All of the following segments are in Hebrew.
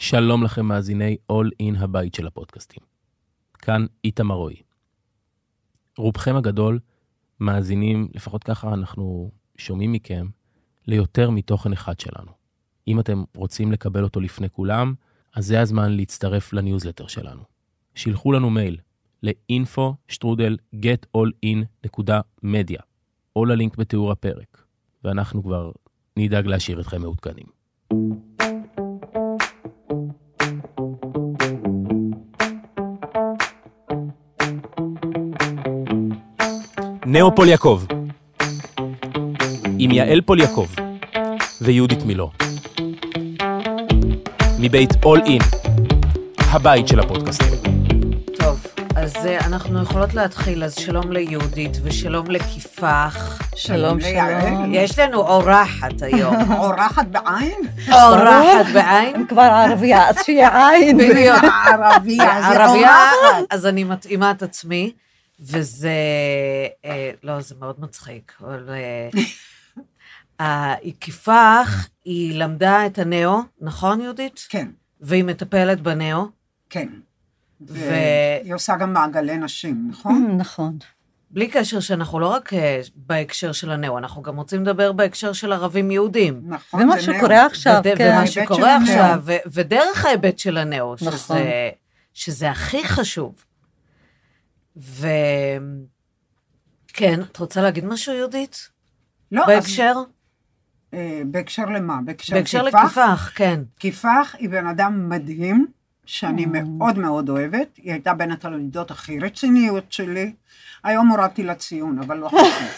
שלום לכם מאזיני All In הבית של הפודקאסטים. כאן איתמר רועי. רובכם הגדול מאזינים, לפחות ככה אנחנו שומעים מכם, ליותר מתוכן אחד שלנו. אם אתם רוצים לקבל אותו לפני כולם, אז זה הזמן להצטרף לניוזלטר שלנו. שילחו לנו מייל ל-info.getallin.media או ללינק בתיאור הפרק, ואנחנו כבר נדאג להשאיר אתכם מעודכנים. נאו פול יעקב, עם יעל פול יעקב ויהודית מילו. מבית All In, הבית של הפודקאסטים. טוב, אז אה, אנחנו יכולות להתחיל, אז שלום ליהודית ושלום לכיפח. שלום, שלום. יש לנו אורחת היום. אורחת בעין? אורחת בעין? אם כבר ערבייה, אז שיהיה עין. בדיוק. ערבייה, זה ערבייה, אורחת. אז אני מתאימה את עצמי, וזה, אה, לא, זה מאוד מצחיק, אבל אה, אה, כיפח, היא למדה את הנאו, נכון יהודית? כן, והיא מטפלת בנאו. כן. ו- והיא עושה גם מעגלי נשים, נכון? נכון. בלי קשר שאנחנו לא רק אה, בהקשר של הנאו, אנחנו גם רוצים לדבר בהקשר של ערבים יהודים. נכון. ומה שקורה. עכשיו, וד- כן. ומה שקורה. עכשיו, ו- ודרך ההיבט של הנאו, נכון. שזה, שזה הכי חשוב. ו... כן, את רוצה להגיד משהו, יהודית? לא, אז, בהקשר? אה, בהקשר למה? בהקשר בהקשר כיפח? לכיפח, כן. כיפח היא בן אדם מדהים, שאני Mm. מאוד מאוד אוהבת. היא הייתה בין התלמידות הכי רציניות שלי. היום הורדתי לה ציון, אבל לא חשוב.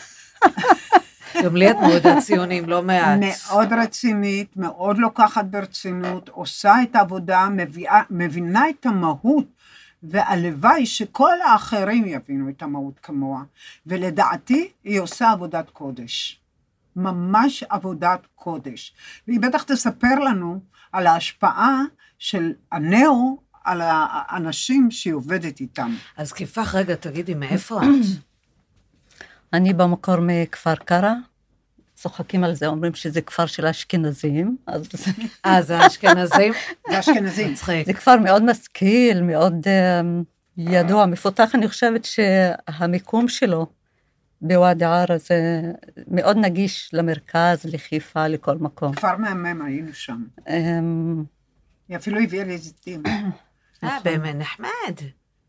גם לי את מורידה ציונים, לא מעט. מאוד רצינית, מאוד לוקחת ברצינות, עושה את העבודה, מביאה, מבינה את המהות, והלוואי שכל האחרים יבינו את המהות כמוה. ולדעתי, היא עושה עבודת קודש. ממש עבודת קודש. והיא בטח תספר לנו על ההשפעה של הנאו על האנשים שהיא עובדת איתם. אז כיפח, רגע, תגידי, מאיפה את? אני במקור מכפר קרא, צוחקים על זה, אומרים שזה כפר של האשכנזים, אז זה- אה, זה האשכנזים? זה אשכנזים. מצחיק. זה כפר מאוד משכיל, מאוד אה, ידוע, מפותח, אני חושבת שהמיקום שלו בוואדי עארה זה מאוד נגיש למרכז, לחיפה, לכל מקום. כפר מהמם, היינו שם. אמ, היא אפילו הביאה לי זיתים. אה, באמת נחמד.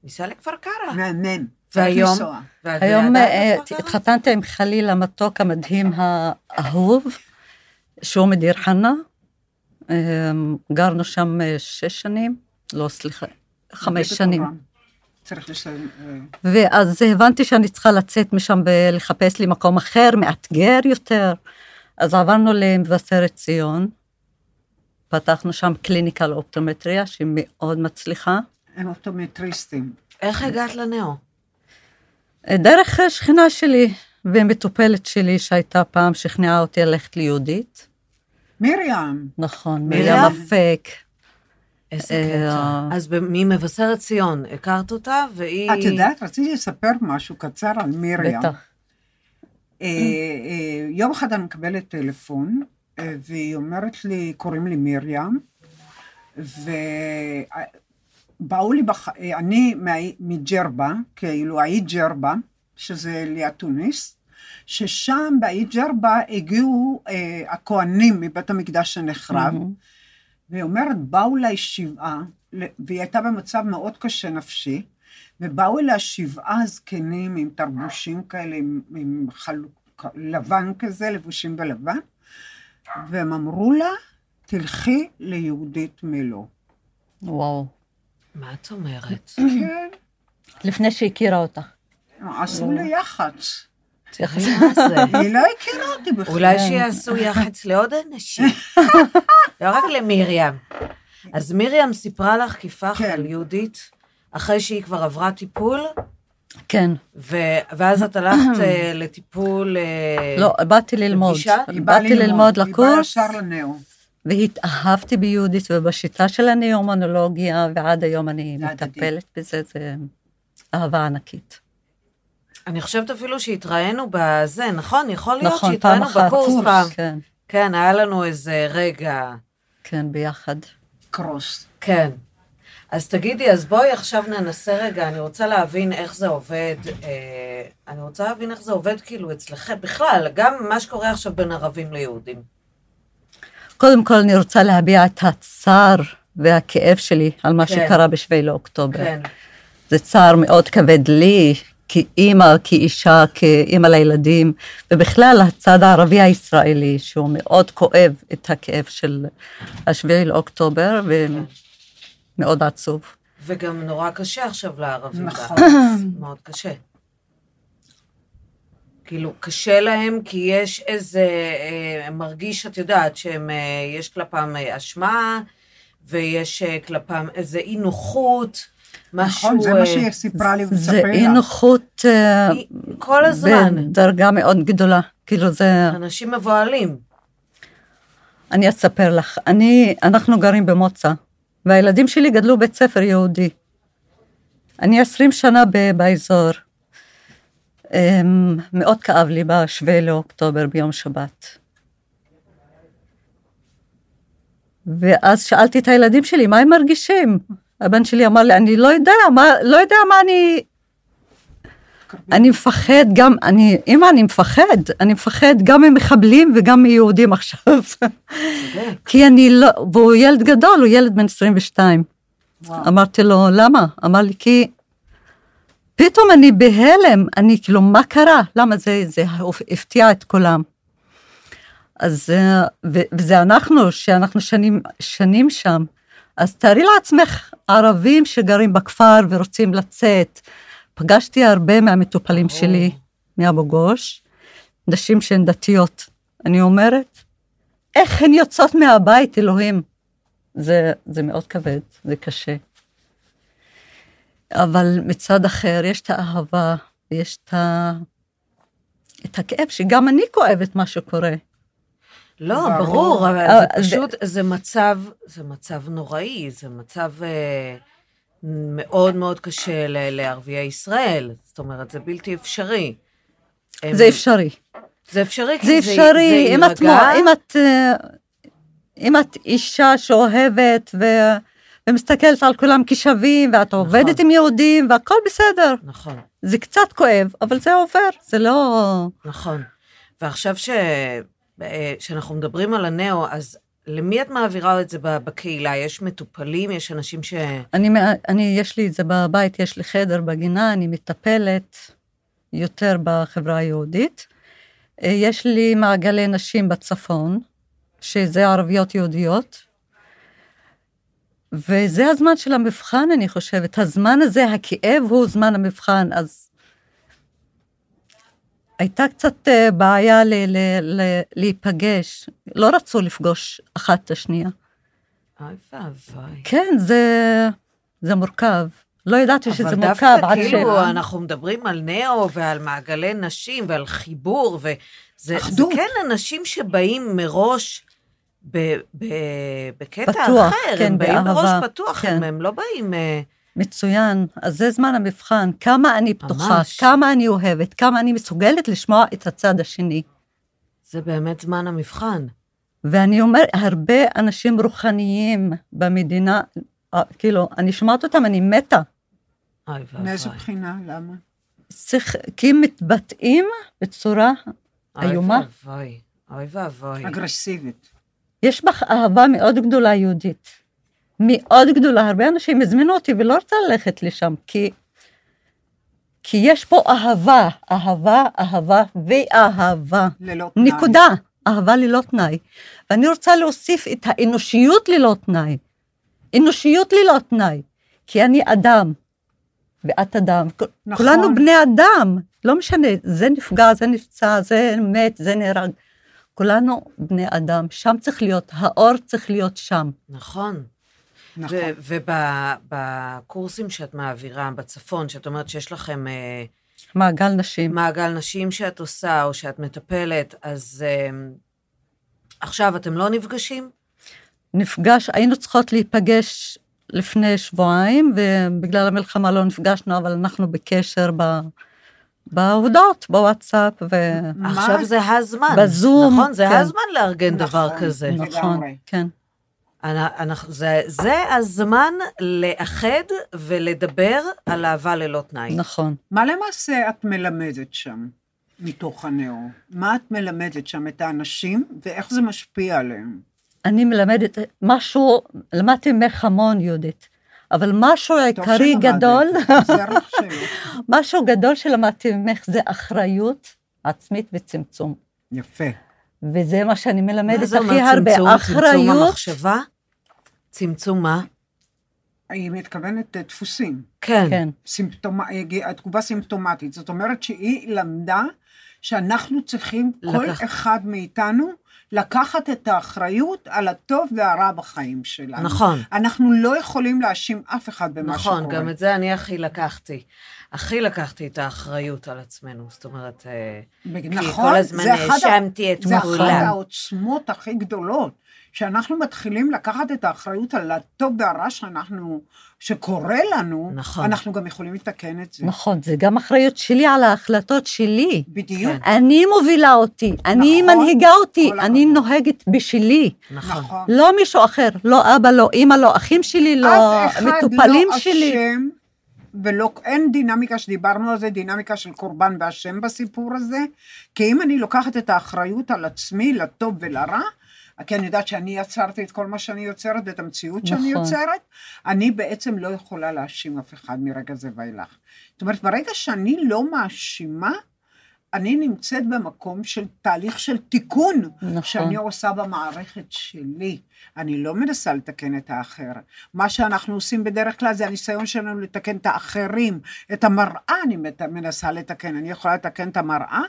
ניסע לכפר קרא. מהמם. והיום? היום אה, קרא? התחתנתי עם חליל המתוק המדהים האהוב, שהוא מדיר חנה. אמ, גרנו שם אה, שש שנים, לא סליחה, חמש שנים. צריך. אה, ואז הבנתי שאני צריכה לצאת משם ולחפש לי מקום אחר, מאתגר יותר. אז עברנו למבשרת ציון, פתחנו שם קליניקה לאופטומטריה, שהיא מאוד מצליחה. הם אופטומטריסטים. איך הגעת לנאו? דרך שכנה שלי ומטופלת שלי שהייתה פעם, שכנעה אותי ללכת ליהודית. מרים, נכון, מרים? מרים אפק. איזה אה, קטע. אז ב- ממבשרת ציון, הכרת אותה, והיא... את יודעת, רציתי לספר משהו קצר על מרים. בטח. אה, אה, יום אחד אני מקבלת טלפון, אה, והיא אומרת לי, קוראים לי מרים, ובאו לי, בח... אה, אני מג'רבה, כאילו האי ג'רבה, שזה ליד תוניס, ששם באי ג'רבה הגיעו אה, הכוהנים מבית המקדש שנחרב, מהמם. והיא אומרת, באו אליי שבעה, והיא הייתה במצב מאוד קשה נפשי, ובאו אליה שבעה זקנים עם תרבושים כאלה, עם, עם חלוק לבן כזה, לבושים בלבן, והם אמרו לה, תלכי ליהודית מילו. וואו. מה את אומרת? כן, לפני שהכירה אותך. עשו לי יח"צ. זה. היא לא הכירה אותי בכלל. אולי שיעשו יח"צ לעוד אנשים, לא רק למרים. אז מרים סיפרה לך כיפח כן. על יהודית, אחרי שהיא כבר עברה טיפול, כן. ואז את הלכת אה, לטיפול... אה, לא, באתי ללמוד. באתי ללמוד היא באה לקורס, ישר לנאו. והתאהבתי ביהודית ובשיטה של הניאומונולוגיה, ועד היום אני. מטפלת בזה, זה אהבה ענקית. אני חושבת אפילו שהתראינו בזה, נכון? יכול להיות נכון, פעם שהתראינו אחת. בקורס פעם. כן, כן, היה לנו איזה רגע. כן, ביחד. יקרוס. כן. אז תגידי, אז בואי עכשיו ננסה רגע, אני רוצה להבין איך זה עובד, אה, אני רוצה להבין איך זה עובד כאילו אצלכם, בכלל, גם מה שקורה עכשיו בין ערבים ליהודים. קודם כל אני רוצה להביע את הצער והכאב שלי על מה כן. שקרה בשביעי לאוקטובר. כן, זה צער מאוד כבד לי, כאימא, כאישה, כאימא לילדים, ובכלל הצד הערבי הישראלי, שהוא מאוד כואב את הכאב של השביעי לאוקטובר, ומאוד עצוב. וגם נורא קשה עכשיו לערבים. נכון. מאוד קשה. כאילו, קשה להם כי יש איזה, אה, מרגיש, את יודעת, שיש כלפם אה, אשמה, ויש אה, כלפם איזה אי נוחות, משהו... נכון, זה מה אה, שהיא סיפרה לי זה ותספרי אי לך. נוחות אה, אי- כל הזמן. בדרגה מאוד גדולה. כאילו זה, אנשים מבוהלים. אני אספר לך, אני, אנחנו גרים במוצא, והילדים שלי גדלו בית ספר יהודי. אני עשרים שנה ב- באזור. אמ, מאוד כאב לי בשביעי לאוקטובר ביום שבת. ואז שאלתי את הילדים שלי, מה הם מרגישים? הבן שלי אמר לי, אני לא יודע, מה, לא יודע מה אני... אני מפחד גם, אני, אמא, אני מפחד, אני מפחד גם ממחבלים וגם מיהודים עכשיו. כי אני לא, והוא ילד גדול, הוא ילד בן 22. וואו. אמרתי לו, למה? אמר לי, כי פתאום אני בהלם, אני כאילו, מה קרה? למה זה, זה הפתיע את כולם. אז, אה, וזה אנחנו, שאנחנו שנים, שנים שם. אז תארי לעצמך ערבים שגרים בכפר ורוצים לצאת. פגשתי הרבה מהמטופלים ברור. שלי מאבו גוש, נשים שהן דתיות. אני אומרת, איך הן יוצאות מהבית, אלוהים? זה, זה מאוד כבד, זה קשה. אבל מצד אחר, יש את האהבה, יש את, ה... את הכאב, שגם אני כואבת מה שקורה. לא, ברור. ברור, אבל אה, זה זה- פשוט, זה מצב, זה מצב נוראי, זה מצב אה, מאוד מאוד קשה ל- לערביי ישראל. זאת אומרת, זה בלתי אפשרי. הם- זה אפשרי. זה אפשרי, כי זה אפשרי, אם את, יירגע. מו- אם את, אה, אם את אישה שאוהבת ו... ומסתכלת על כולם כשווים, ואת עובדת עם יהודים, והכל בסדר. נכון, זה קצת כואב, אבל זה עובר, זה לא... נכון. ועכשיו ש... אה, שאנחנו מדברים על הנאו, אז למי את מעבירה את זה בקהילה? יש מטופלים? יש אנשים ש... אני, אני, יש לי את זה בבית, יש לי חדר בגינה, אני מטפלת יותר בחברה היהודית. אה, יש לי מעגלי נשים בצפון, שזה ערביות יהודיות, וזה הזמן של המבחן, אני חושבת. הזמן הזה, הכאב הוא זמן המבחן, אז הייתה קצת אה, בעיה ל- ל- ל- להיפגש. לא רצו לפגוש אחת את השנייה. אוי ואבוי. כן, זה, זה מורכב. לא ידעתי שזה אבל מורכב דווקא עד ש... כאילו אנחנו מדברים על נאו ועל מעגלי נשים ועל חיבור, וזה זה. כן אנשים שבאים מראש ב, ב, בקטע פתוח, אחר, כן, הם באים באהבה, מראש פתוח, כן. הם, הם לא באים... אה, מצוין. אז זה זמן המבחן. כמה אני פתוחה, ממש. כמה אני אוהבת, כמה אני מסוגלת לשמוע את הצד השני. זה באמת זמן המבחן. ואני אומרת, הרבה אנשים רוחניים במדינה, אה, כאילו, אני שומעת אותם, אני מתה. אוי מאיזה. בחינה? למה? צריך, כי הם מתבטאים בצורה, אוי איומה. ואבוי. אוי ואבוי. אגרסיבית. יש בך אהבה מאוד גדולה יהודית. מאוד גדולה. הרבה אנשים הזמינו אותי ולא רוצה ללכת לשם, כי, כי יש פה אהבה, אהבה, אהבה ואהבה. ללא תנאי. נקודה. אהבה ללא תנאי. ואני רוצה להוסיף את האנושיות ללא תנאי. אנושיות ללא תנאי. כי אני אדם, ואת אדם. נכון. כולנו בני אדם. לא משנה, זה נפגע, זה נפצע, זה מת, זה נהרג. כולנו בני אדם. שם צריך להיות, האור צריך להיות שם. נכון. נכון. ובקורסים שאת מעבירה בצפון, שאת אומרת שיש לכם אה, מעגל נשים. מעגל נשים שאת עושה, או שאת מטפלת, אז אה, עכשיו אתם לא נפגשים? נפגש, היינו צריכות להיפגש לפני שבועיים, ובגלל המלחמה לא נפגשנו, אבל אנחנו בקשר ב... בהודעות, בוואטסאפ, ו... מה? עכשיו זה הזמן. בזום, נכון, זה כן. הזמן לארגן דבר נכון. כזה. נכון, לגמרי. כן. אנ- אנחנו- זה- זה הזמן לאחד ולדבר על אהבה ללא תנאי. נכון. מה למעשה את מלמדת שם, מתוך הנאו? מה את מלמדת שם את האנשים, ואיך זה משפיע עליהם? אני מלמדת משהו, למדתי ממך המון, יהודית, אבל משהו עיקרי. גדול, זה. משהו גדול שלמדתי ממך זה אחריות עצמית וצמצום. יפה. וזה מה שאני מה מלמדת זה אומר הכי הרבה, צמצום? צמצום אחריות. המחשבה? צמצום מה? היא מתכוונת אה, דפוסים. כן. כן, סימפטומ... תגובה סימפטומטית. זאת אומרת שהיא למדה שאנחנו צריכים, כל לקח- אחד מאיתנו, לקחת את האחריות על הטוב והרע בחיים שלנו. נכון. אנחנו לא יכולים להאשים אף אחד במה נכון, שקורה. גם את זה אני הכי לקחתי. הכי לקחתי את האחריות על עצמנו. זאת אומרת, אה, נכון, כל הזמן האשמתי את זה אחת כולם. העוצמות הכי גדולות, שאנחנו מתחילים לקחת את האחריות על הטוב והרע שאנחנו, שקורה לנו, נכון. אנחנו גם יכולים לתקן את זה. נכון, זה גם אחריות שלי על ההחלטות שלי. בדיוק. כן. אני מובילה אותי, אני נכון, מנהיגה אותי, אני הכבוד. נוהגת בשלי. נכון. נכון. לא מישהו אחר, לא אבא, לא אימא, לא אחים שלי, לא אחד מטופלים לא שלי. אשם, ולא, אין דינמיקה שדיברנו על זה, דינמיקה של קורבן ואשם בסיפור הזה, כי אם אני לוקחת את האחריות על עצמי, לטוב ולרע, כי אני יודעת שאני יצרתי את כל מה שאני יוצרת ואת המציאות שאני נכון. יוצרת, אני בעצם לא יכולה להאשים אף אחד מרגע זה ואילך. זאת אומרת, ברגע שאני לא מאשימה, אני נמצאת במקום של תהליך של תיקון, נכון. שאני עושה במערכת שלי. אני לא מנסה לתקן את האחר. מה שאנחנו עושים בדרך כלל זה הניסיון שלנו לתקן את האחרים. את המראה אני מנסה לתקן. אני יכולה לתקן את המראה?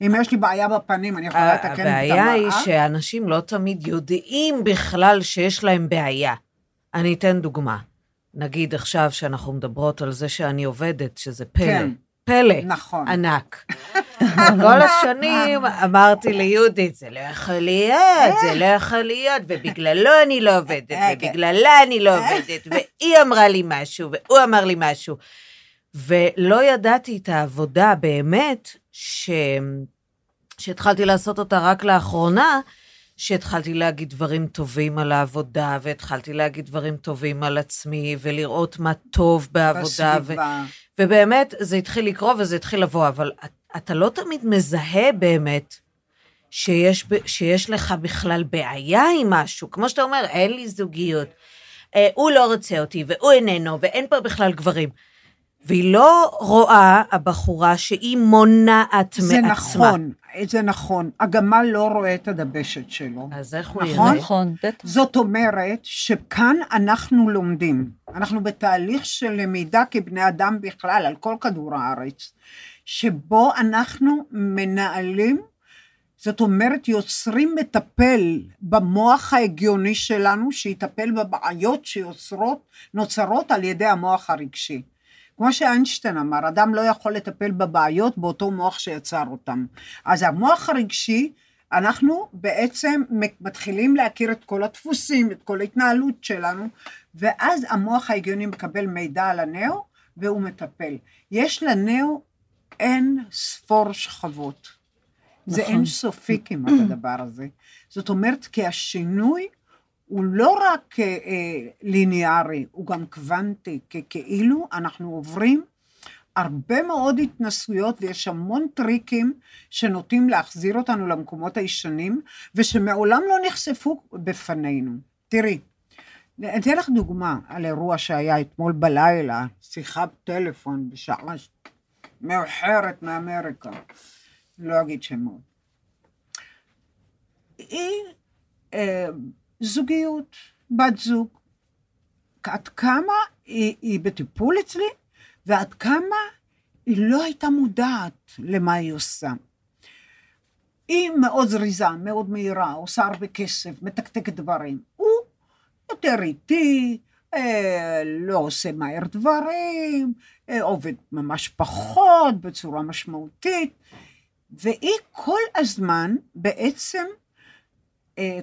אם יש לי בעיה בפנים, אני יכולה לתקן את המראה? הבעיה היא שאנשים לא תמיד יודעים בכלל שיש להם בעיה. אני אתן דוגמה. נגיד עכשיו שאנחנו מדברות על זה שאני עובדת, שזה פלא. כן. פלא. נכון. ענק. כל השנים אמרתי ליהודית, זה לא יכול להיות, זה לא יכול להיות, ובגללו אני לא עובדת, אה, ובגללה אני לא עובדת, והיא אמרה לי משהו, והוא אמר לי משהו. ולא ידעתי את העבודה באמת, ש... שהתחלתי לעשות אותה רק לאחרונה, שהתחלתי להגיד דברים טובים על העבודה, והתחלתי להגיד דברים טובים על עצמי, ולראות מה טוב בעבודה. ו... ובאמת, זה התחיל לקרות וזה התחיל לבוא, אבל את- אתה לא תמיד מזהה באמת שיש, ב- שיש לך בכלל בעיה עם משהו. כמו שאתה אומר, אין לי זוגיות, אה, הוא לא רוצה אותי, והוא איננו, ואין פה בכלל גברים. והיא לא רואה, הבחורה, שהיא מונעת זה מעצמה. נכון, זה נכון. הגמל לא רואה את הדבשת שלו. אז איך הוא נכון? יראה? נכון, בטח. זאת אומרת שכאן אנחנו לומדים. אנחנו בתהליך של למידה כבני אדם בכלל, על כל כדור הארץ, שבו אנחנו מנהלים, זאת אומרת, יוצרים מטפל במוח ההגיוני שלנו, שיטפל בבעיות שיוצרות, נוצרות על ידי המוח הרגשי. כמו שאיינשטיין אמר, אדם לא יכול לטפל בבעיות באותו מוח שיצר אותם. אז המוח הרגשי, אנחנו בעצם מתחילים להכיר את כל הדפוסים, את כל ההתנהלות שלנו, ואז המוח ההגיוני מקבל מידע על הנאו, והוא מטפל. יש לנאו אין ספור שכבות. זה נכון. אין סופי כמעט הדבר הזה. זאת אומרת, כי השינוי הוא לא רק אה, אה, ליניארי, הוא גם קוונטי, כי כאילו אנחנו עוברים הרבה מאוד התנסויות ויש המון טריקים שנוטים להחזיר אותנו למקומות הישנים ושמעולם לא נחשפו בפנינו. תראי, אני אתן לך דוגמה על אירוע שהיה אתמול בלילה, שיחה בטלפון בשעה מאוחרת מאמריקה, לא אגיד שמות. היא אה, זוגיות, בת זוג. עד כמה היא, היא בטיפול אצלי, ועד כמה היא לא הייתה מודעת למה היא עושה. היא מאוד זריזה, מאוד מהירה, עושה הרבה כסף, מתקתקת דברים. הוא יותר איטי, אה, לא עושה מהר דברים, אה, עובד ממש פחות, בצורה משמעותית, והיא כל הזמן בעצם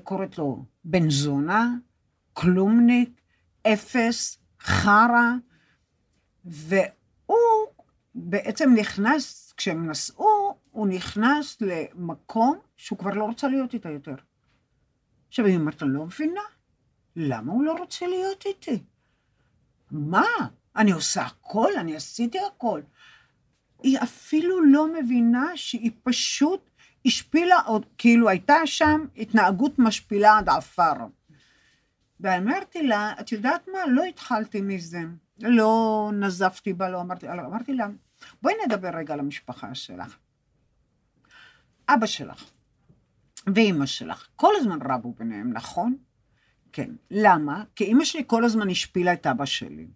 קוראת לו בן זונה, כלומניק, אפס, חרא, והוא בעצם נכנס, כשהם נסעו, הוא נכנס למקום שהוא כבר לא רוצה להיות איתה יותר. עכשיו היא אומרת לו, לא מבינה, למה הוא לא רוצה להיות איתי? מה? אני עושה הכל, אני עשיתי הכל. היא אפילו לא מבינה שהיא פשוט השפילה עוד, כאילו הייתה שם התנהגות משפילה עד עפר. ואמרתי לה, את יודעת מה? לא התחלתי מזה. לא נזפתי בה, לא אמרתי, אמרתי לה, בואי נדבר רגע על המשפחה שלך. אבא שלך ואימא שלך, כל הזמן רבו ביניהם, נכון? כן. למה? כי אימא שלי כל הזמן השפילה את אבא שלי.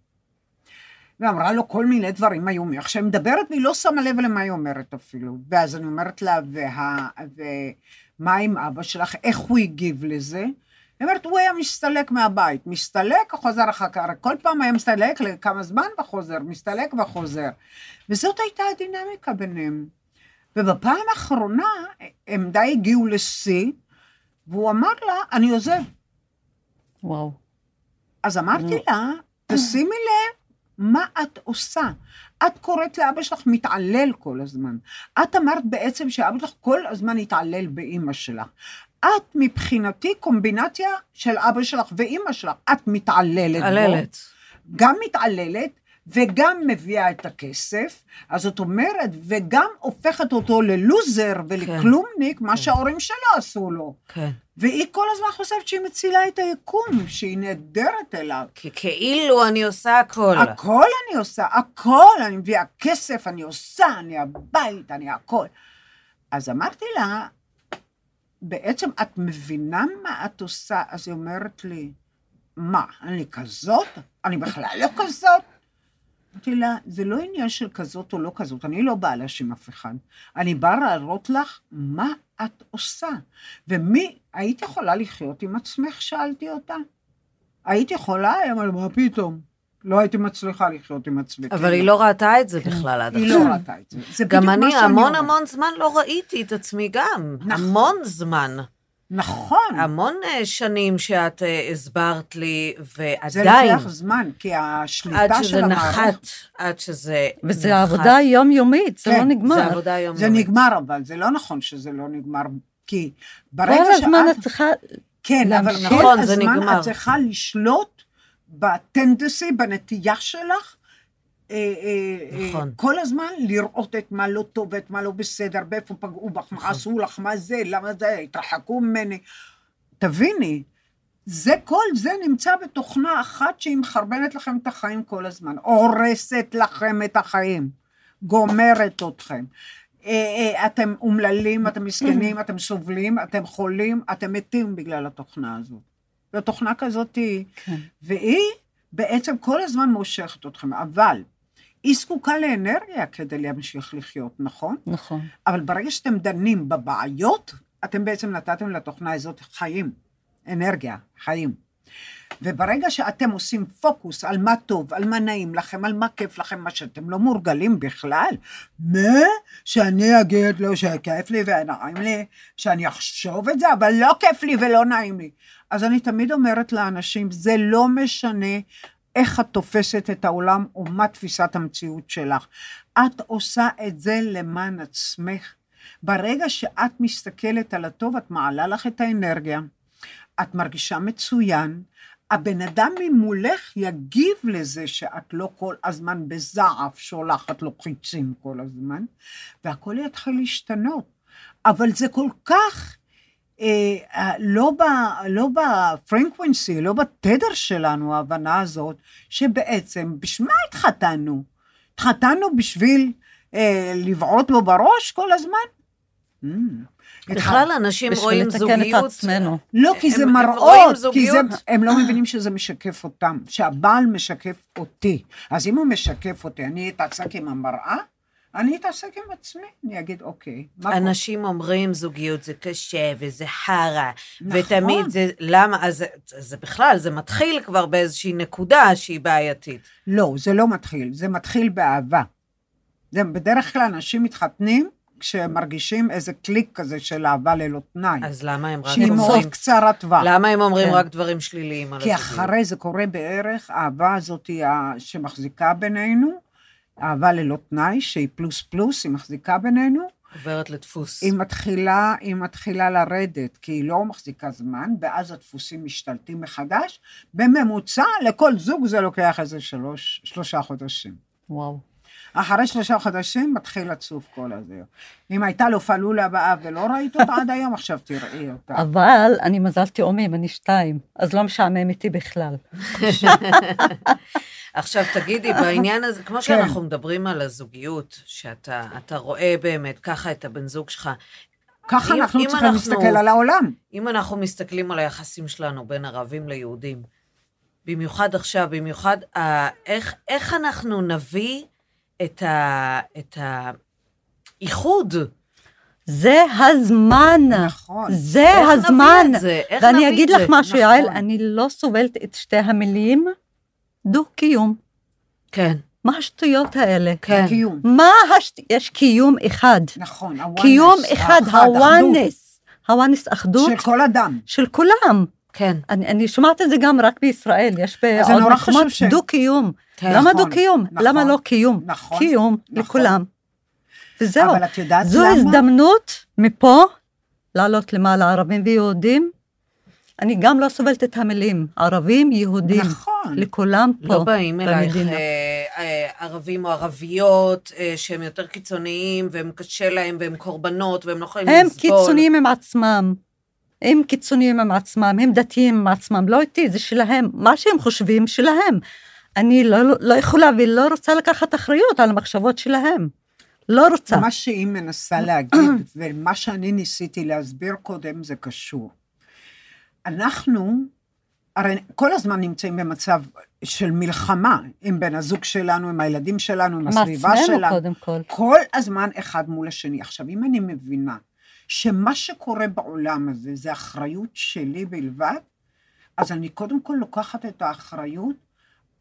ואמרה לו כל מיני דברים איומים. עכשיו, היא מדברת והיא לא שמה לב למה היא אומרת אפילו. ואז אני אומרת לה, וה... ומה עם אבא שלך? איך הוא הגיב לזה? היא אומרת, הוא היה מסתלק מהבית. מסתלק, חוזר אחר כך. כל פעם היה מסתלק לכמה זמן וחוזר, מסתלק וחוזר. וזאת הייתה הדינמיקה ביניהם. ובפעם האחרונה הם די הגיעו לשיא, והוא אמר לה, אני עוזב. וואו. אז אמרתי לה, תשימי לב מה את עושה. את קוראת לאבא שלך מתעלל כל הזמן. את אמרת בעצם שאבא שלך כל הזמן התעלל באימא שלך. את מבחינתי קומבינציה של אבא שלך ואימא שלך. את מתעללת. מתעללת. גם מתעללת וגם מביאה את הכסף, אז זאת אומרת, וגם הופכת אותו ללוזר ולכלומניק, מה שההורים שלו עשו לו. כן. והיא כל הזמן חושבת שהיא מצילה את היקום, שהיא נהדרת אליו. כי כאילו אני עושה הכל. הכל אני עושה, הכל, אני מביאה כסף, אני עושה, אני הבית, אני הכל. אז אמרתי לה, בעצם את מבינה מה את עושה? אז היא אומרת לי, מה, אני כזאת? אני בכלל לא כזאת. אמרתי לה, זה לא עניין של כזאת או לא כזאת, אני לא באה להאשים אף אחד. אני באה להראות לך מה את עושה. ומי, היית יכולה לחיות עם עצמך? שאלתי אותה. היית יכולה? היא אמרה, מה פתאום? לא הייתי מצליחה לחיות עם עצמי. אבל היא לא ראתה את זה בכלל עד היא עכשיו. לא ראתה את זה. זה גם בדיוק מה אני שאני המון אומרת. המון זמן לא ראיתי את עצמי גם. נכון. המון זמן. נכון. המון אה, שנים שאת אה, הסברת לי, זה ועדיין, לוקח זמן, כי עד השליטה של שזה המערכת... נחת, עד שזה וזה נחת. עבודה יומיומית, זה כן, לא נגמר. זה עבודה יומיומית. זה נגמר, אבל זה לא נכון שזה לא נגמר, כי ברגע כל הזמן שאת... את צריכה... כן, אבל להמשיך. כל נכון, זה הזמן נגמר. את צריכה לשלוט בטנדסי, בנטייה שלך, נכון. כל הזמן לראות את מה לא טוב ואת מה לא בסדר, ואיפה פגעו בך, מה נכון. עשו לך, מה זה, למה זה, התרחקו ממני. תביני, זה, כל זה נמצא בתוכנה אחת שהיא מחרבנת לכם את החיים כל הזמן, הורסת לכם את החיים, גומרת אתכם. אה, אה, אתם אומללים, אתם מסכנים, אתם סובלים, אתם חולים, אתם מתים בגלל התוכנה הזאת. זו תוכנה כזאת היא, כן. והיא בעצם כל הזמן מושכת אתכם, אבל היא זקוקה לאנרגיה כדי להמשיך לחיות, נכון? נכון. אבל ברגע שאתם דנים בבעיות, אתם בעצם נתתם לתוכנה הזאת חיים, אנרגיה, חיים. וברגע שאתם עושים פוקוס על מה טוב, על מה נעים לכם, על מה כיף לכם, מה שאתם לא מורגלים בכלל, מה? שאני אגיד לו שכיף לי ונעים לי, שאני אחשוב את זה, אבל לא כיף לי ולא נעים לי. אז אני תמיד אומרת לאנשים, זה לא משנה איך את תופסת את העולם או מה תפיסת המציאות שלך. את עושה את זה למען עצמך. ברגע שאת מסתכלת על הטוב, את מעלה לך את האנרגיה, את מרגישה מצוין, הבן אדם ממולך יגיב לזה שאת לא כל הזמן בזעף שולחת לו חיצים כל הזמן, והכל יתחיל להשתנות. אבל זה כל כך לא, ב, לא בפרנקוונסי, לא בתדר שלנו, ההבנה הזאת, שבעצם, בשביל מה התחתנו? התחתנו בשביל אה, לבעוט בו בראש כל הזמן? Mm. בכלל אנשים בשביל רואים לתקן זוגיות. את עצמנו. לא, כי זה הם- הם מראות, כי זה. הם לא מבינים שזה משקף אותם, שהבעל משקף אותי. אז אם הוא משקף אותי, אני אתעסק עם המראה, אני אתעסק עם עצמי, אני אגיד, אוקיי, מה פה? אנשים אומרים זוגיות זה קשה וזה חרא, נכון. ותמיד זה, למה, אז זה- זה בכלל, זה מתחיל כבר באיזושהי נקודה שהיא בעייתית. לא, זה לא מתחיל, זה מתחיל באהבה. זה בדרך כלל אנשים מתחתנים כשהם מרגישים איזה קליק כזה של אהבה ללא תנאי. אז למה הם רק שהיא אומרים, מאוד קצרת טווח. למה הם אומרים כן. רק דברים שליליים על כי הזוגיות? אחרי זה קורה בערך, האהבה הזאת שמחזיקה בינינו, אהבה ללא תנאי, שהיא פלוס פלוס, היא מחזיקה בינינו, עוברת לדפוס. היא מתחילה, היא מתחילה לרדת, כי היא לא מחזיקה זמן, ואז הדפוסים משתלטים מחדש. בממוצע, לכל זוג זה לוקח איזה שלוש, שלושה חודשים. וואו. אחרי שלושה חודשים מתחיל לצוף כל הזה. אם הייתה לו פלולה באב ולא ראית אותה עד היום, עכשיו תראי אותה. אבל אני מזל תאומים, אני שתיים, אז לא משעמם איתי בכלל. עכשיו תגידי, בעניין הזה, כמו שאנחנו מדברים על הזוגיות, שאתה אתה רואה באמת ככה את הבן זוג שלך, ככה אם- אנחנו אם צריכים אנחנו- להסתכל על העולם. אם אנחנו מסתכלים על היחסים שלנו בין ערבים ליהודים, במיוחד עכשיו, במיוחד, אה, איך, איך אנחנו נביא את, ה, את האיחוד? זה הזמן. נכון. זה איך נביא הזמן. את זה? איך ואני נביא את אגיד לך זה? משהו, נכון. יעל, אני לא סובלת את שתי המילים דו-קיום. כן, מה השטויות האלה? כן. קיום. מה השט... יש קיום אחד. נכון, ה-oneness, קיום אחד, הוואנס. הוואנס אחדות של כל אדם. של כולם. כן, אני, אני שומעת את זה גם רק בישראל, יש בעוד מקומות ש- דו-קיום. כן. למה נכון, דו-קיום? נכון, למה לא קיום? נכון, קיום נכון. לכולם. וזהו. אבל את יודעת זו למה? הזדמנות מפה לעלות למעלה ערבים ויהודים. אני גם לא סובלת את המילים ערבים, יהודים. נכון. לכולם פה. לא באים אלייך. אה, אה, ערבים או ערביות אה, שהם יותר קיצוניים, והם קשה להם, והם קורבנות, והם לא יכולים הם לסבול. קיצוניים עם עצמם. הם קיצוניים עם עצמם, הם דתיים עם עצמם, לא איתי, זה שלהם. מה שהם חושבים, שלהם. אני לא, לא יכולה ולא רוצה לקחת אחריות על המחשבות שלהם. לא רוצה. מה שהיא מנסה להגיד, ומה שאני ניסיתי להסביר קודם, זה קשור. אנחנו, הרי כל הזמן נמצאים במצב של מלחמה עם בן הזוג שלנו, עם הילדים שלנו, עם הסביבה שלנו. קודם כל. כל הזמן אחד מול השני. עכשיו, אם אני מבינה שמה שקורה בעולם הזה זה אחריות שלי בלבד, אז אני קודם כל לוקחת את האחריות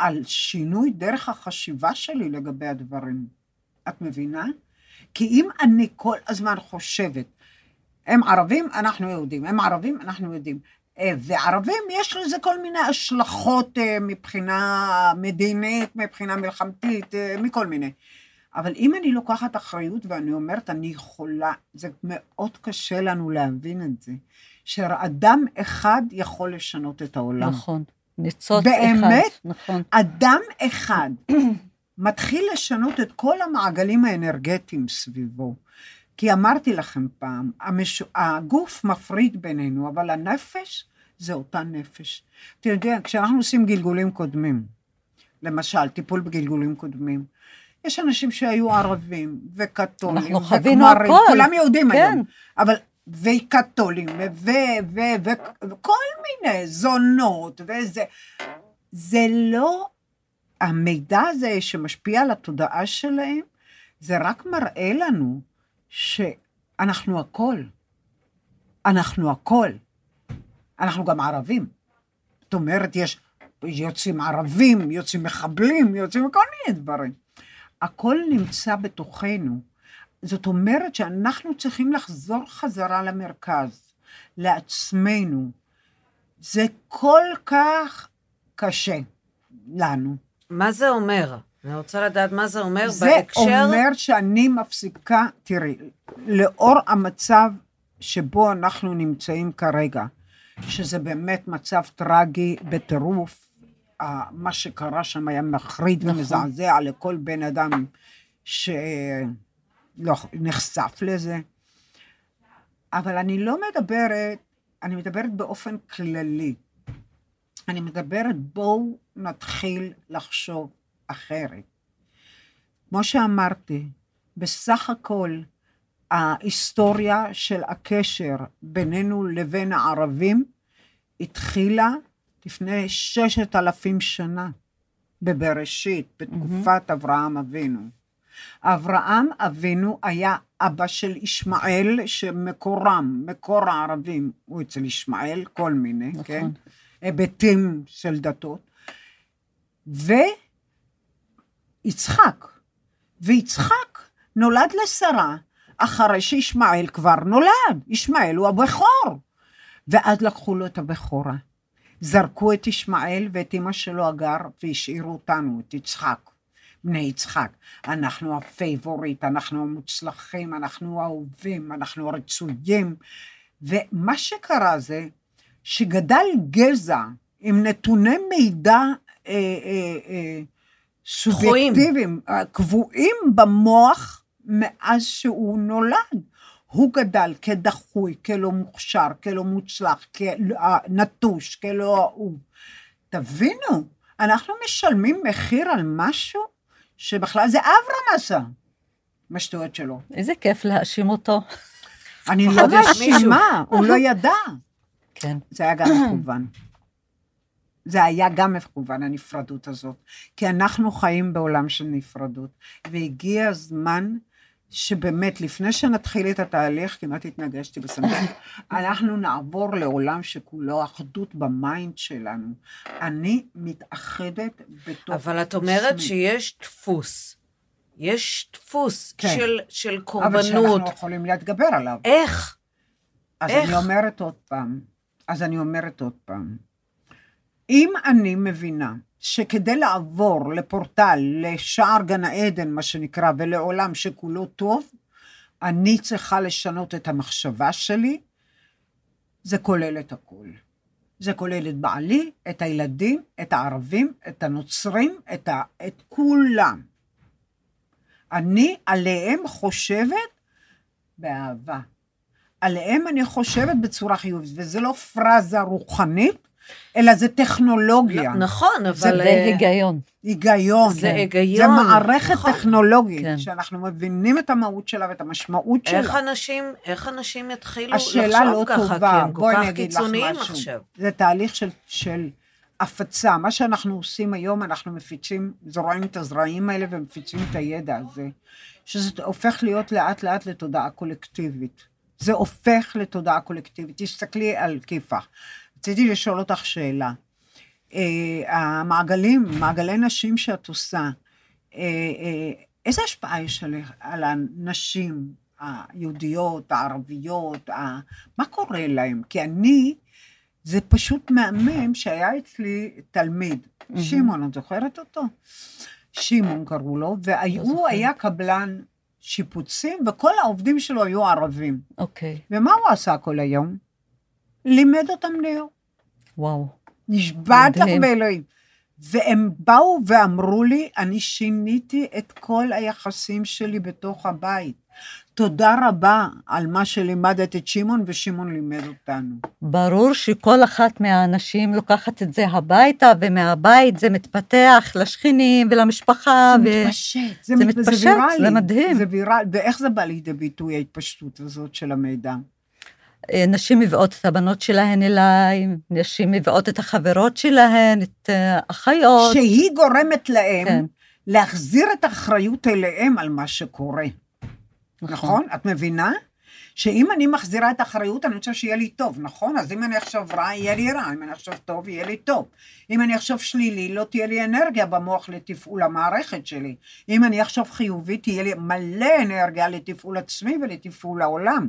על שינוי דרך החשיבה שלי לגבי הדברים. את מבינה? כי אם אני כל הזמן חושבת, הם ערבים, אנחנו יהודים, הם ערבים, אנחנו יהודים. אה, וערבים, יש לזה כל מיני השלכות אה, מבחינה מדינית, מבחינה מלחמתית, אה, מכל מיני. אבל אם אני לוקחת אחריות ואני אומרת, אני יכולה, זה מאוד קשה לנו להבין את זה, שאדם אחד יכול לשנות את העולם. נכון. ניצוץ באמת? אחד. נכון. אדם אחד מתחיל לשנות את כל המעגלים האנרגטיים סביבו. כי אמרתי לכם פעם, המש... הגוף מפריד בינינו, אבל הנפש זה אותה נפש. אתה יודע, כשאנחנו עושים גלגולים קודמים, למשל, טיפול בגלגולים קודמים, יש אנשים שהיו ערבים וקתולים וכמרים, הכל. כולם יהודים כן. היום, אבל וקתולים ו... ו... ו... וכל מיני זונות וזה. זה לא, המידע הזה שמשפיע על התודעה שלהם, זה רק מראה לנו שאנחנו הכל. אנחנו הכל. אנחנו גם ערבים. זאת אומרת, יש, יוצאים ערבים, יוצאים מחבלים, יוצאים כל מיני דברים. הכל נמצא בתוכנו. זאת אומרת שאנחנו צריכים לחזור חזרה למרכז, לעצמנו. זה כל כך קשה לנו. מה זה אומר? אני רוצה לדעת מה זה אומר זה בהקשר... אומר שאני מפסיקה, תראי, לאור המצב שבו אנחנו נמצאים כרגע, שזה באמת מצב טרגי בטירוף, מה שקרה שם היה מחריד נכון. ומזעזע לכל בן אדם שנחשף לזה. אבל אני לא מדברת, אני מדברת באופן כללי. אני מדברת, בואו נתחיל לחשוב אחרת. כמו שאמרתי, בסך הכל ההיסטוריה של הקשר בינינו לבין הערבים התחילה לפני ששת אלפים שנה, בבראשית, בתקופת אברהם אבינו. אברהם אבינו היה אבא של ישמעאל, שמקורם, מקור הערבים הוא אצל ישמעאל, כל מיני, נכון. כן? היבטים של דתות. ויצחק, ויצחק נולד לשרה אחרי שישמעאל כבר נולד, ישמעאל הוא הבכור. ואז לקחו לו את הבכורה. זרקו את ישמעאל ואת אמא שלו הגר והשאירו אותנו, את יצחק. בני יצחק. אנחנו ה favorite, אנחנו המוצלחים, אנחנו האהובים, אנחנו הרצויים. ומה שקרה זה שגדל גזע עם נתוני מידע אה, אה, אה, סובייקטיביים, אה, קבועים במוח מאז שהוא נולד. הוא גדל כדחוי, כלא מוכשר, כלא מוצלח, כנטוש, כלא אהוב. תבינו, אנחנו משלמים מחיר על משהו שבכלל זה אברהם עשה, מהשטויות שלו. איזה כיף להאשים אותו. אני לא מאשימה, הוא לא ידע. כן. זה היה גם מכוון. זה היה גם מכוון, הנפרדות הזאת. כי אנחנו חיים בעולם של נפרדות, והגיע הזמן שבאמת, לפני שנתחיל את התהליך, כמעט התנגשתי בסנדל, אנחנו נעבור לעולם שכולו אחדות ב mind שלנו. אני מתאחדת בתוך אבל את אומרת עצמי. שיש דפוס. יש דפוס כן. של, של אבל קורבנות. שאנחנו יכולים להתגבר עליו. איך? אז איך? אני אומרת עוד פעם, אז אני אומרת עוד פעם, אם אני מבינה שכדי לעבור לפורטל, לשער גן העדן, מה שנקרא, ולעולם שכולו טוב, אני צריכה לשנות את המחשבה שלי, זה כולל את הכול. זה כולל את בעלי, את הילדים, את הערבים, את הנוצרים, את, ה... את כולם. אני עליהם חושבת באהבה. עליהם אני חושבת בצורה חיובית, וזה לא פרזה רוחנית, אלא זה טכנולוגיה. נכון, אבל... זה אה, היגיון. היגיון. זה כן. היגיון, זה מערכת נכון. טכנולוגית, כן. שאנחנו מבינים את המהות שלה ואת המשמעות איך שלה. אנשים, איך אנשים יתחילו לחשוב לא ככה, טובה, כי הם כל כך קיצוניים. עכשיו. זה תהליך של, של הפצה. מה שאנחנו עושים היום, אנחנו מפיצים, זורעים את הזרעים האלה ומפיצים את הידע הזה, שזה הופך להיות לאט לאט לתודעה קולקטיבית. זה הופך לתודעה קולקטיבית. תסתכלי על כיפה. רציתי לשאול אותך שאלה. אה, המעגלים, מעגלי נשים שאת עושה, אה, אה, איזה השפעה יש עליך, על הנשים היהודיות, הערביות, ה... מה קורה להם? כי אני, זה פשוט מהמם שהיה אצלי תלמיד, שמעון, את זוכרת אותו? שמעון קראו לו, והוא זוכרת. היה קבלן שיפוצים, וכל העובדים שלו היו ערבים. אוקיי, ומה הוא עשה כל היום? לימד אותם נאו. וואו. נשבעת לך. באלוהים. והם באו ואמרו לי, אני שיניתי את כל היחסים שלי בתוך הבית. תודה רבה על מה שלימדת את שמעון, ושמעון לימד אותנו. ברור שכל אחת מהאנשים לוקחת את זה הביתה, ומהבית זה מתפתח לשכנים ולמשפחה. זה ו... מתפשט, זה, זה מת- מתפשט, ויראלי. זה מדהים. זה ויראלי, ואיך זה בא לידי ביטוי, ההתפשטות הזאת של המידע? אה, נשים מביאות את הבנות שלהן אליי, נשים מביאות את החברות שלהן, את אה, האחיות. שהיא גורמת להם כן. להחזיר את האחריות אליהם על מה שקורה. נכון? את מבינה? שאם אני מחזירה את האחריות, אני רוצה שיהיה לי טוב, נכון? אז אם אני אחשוב רע, יהיה לי רע, אם אני אחשוב טוב, יהיה לי טוב. אם אני אחשוב שלילי, לא תהיה לי אנרגיה במוח לתפעול המערכת שלי. אם אני אחשוב חיובי, תהיה לי מלא אנרגיה לתפעול עצמי ולתפעול העולם.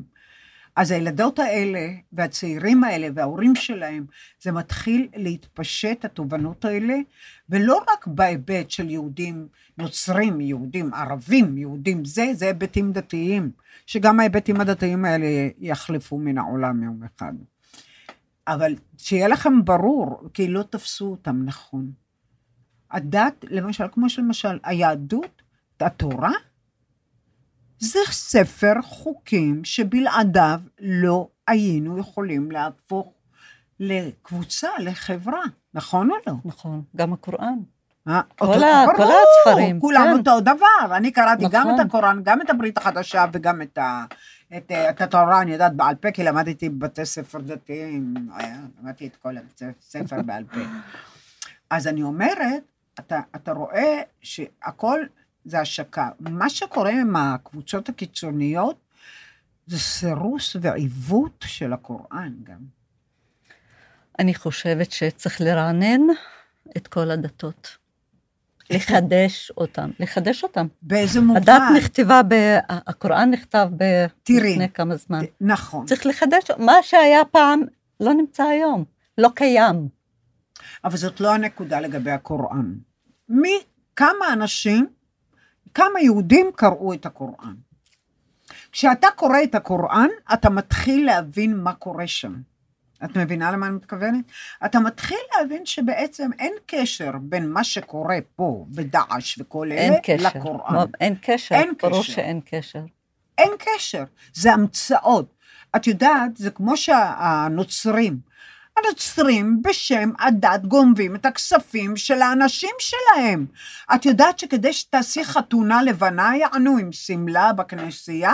אז הילדות האלה, והצעירים האלה, וההורים שלהם, זה מתחיל להתפשט, התובנות האלה, ולא רק בהיבט של יהודים נוצרים, יהודים ערבים, יהודים זה, זה היבטים דתיים, שגם ההיבטים הדתיים האלה יחלפו מן העולם יום אחד. אבל שיהיה לכם ברור, כי לא תפסו אותם נכון. הדת, למשל, כמו שלמשל, היהדות, התורה, זה ספר חוקים שבלעדיו לא היינו יכולים להפוך לקבוצה, לחברה, נכון או לא? נכון, גם הקוראן. אה, כל ה- כל ברור, הספרים, כולם כן. אותו דבר. אני קראתי גם נכון. את הקוראן, גם את הברית החדשה וגם את, ה, את, אה, את התורה, אני יודעת בעל פה, כי למדתי בבתי ספר דתיים, היה, למדתי את כל הספר בעל פה. אז אני אומרת, אתה, אתה רואה שהכל זה השקה. מה שקורה עם הקבוצות הקיצוניות, זה סירוס ועיוות של הקוראן גם. אני חושבת שצריך לרענן את כל הדתות. לחדש אותם, לחדש אותם. באיזה מובן? הדת נכתבה, ב... הקוראן נכתב ב... תראי. לפני כמה זמן. נכון. צריך לחדש, מה שהיה פעם לא נמצא היום, לא קיים. אבל זאת לא הנקודה לגבי הקוראן. מי, כמה אנשים כמה יהודים קראו את הקוראן. כשאתה קורא את הקוראן, אתה מתחיל להבין מה קורה שם. את מבינה למה אני מתכוונת? אתה מתחיל להבין שבעצם אין קשר בין מה שקורה פה בדאעש וכל אלה אין קשר. לקוראן. לא, אין קשר. אין ברור קשר. שאין קשר. אין קשר, זה המצאות. את יודעת, זה כמו שהנוצרים, הנוצרים בשם הדת גונבים את הכספים של האנשים שלהם. את יודעת שכדי שתעשי חתונה לבנה, יענו עם שמלה בכנסייה,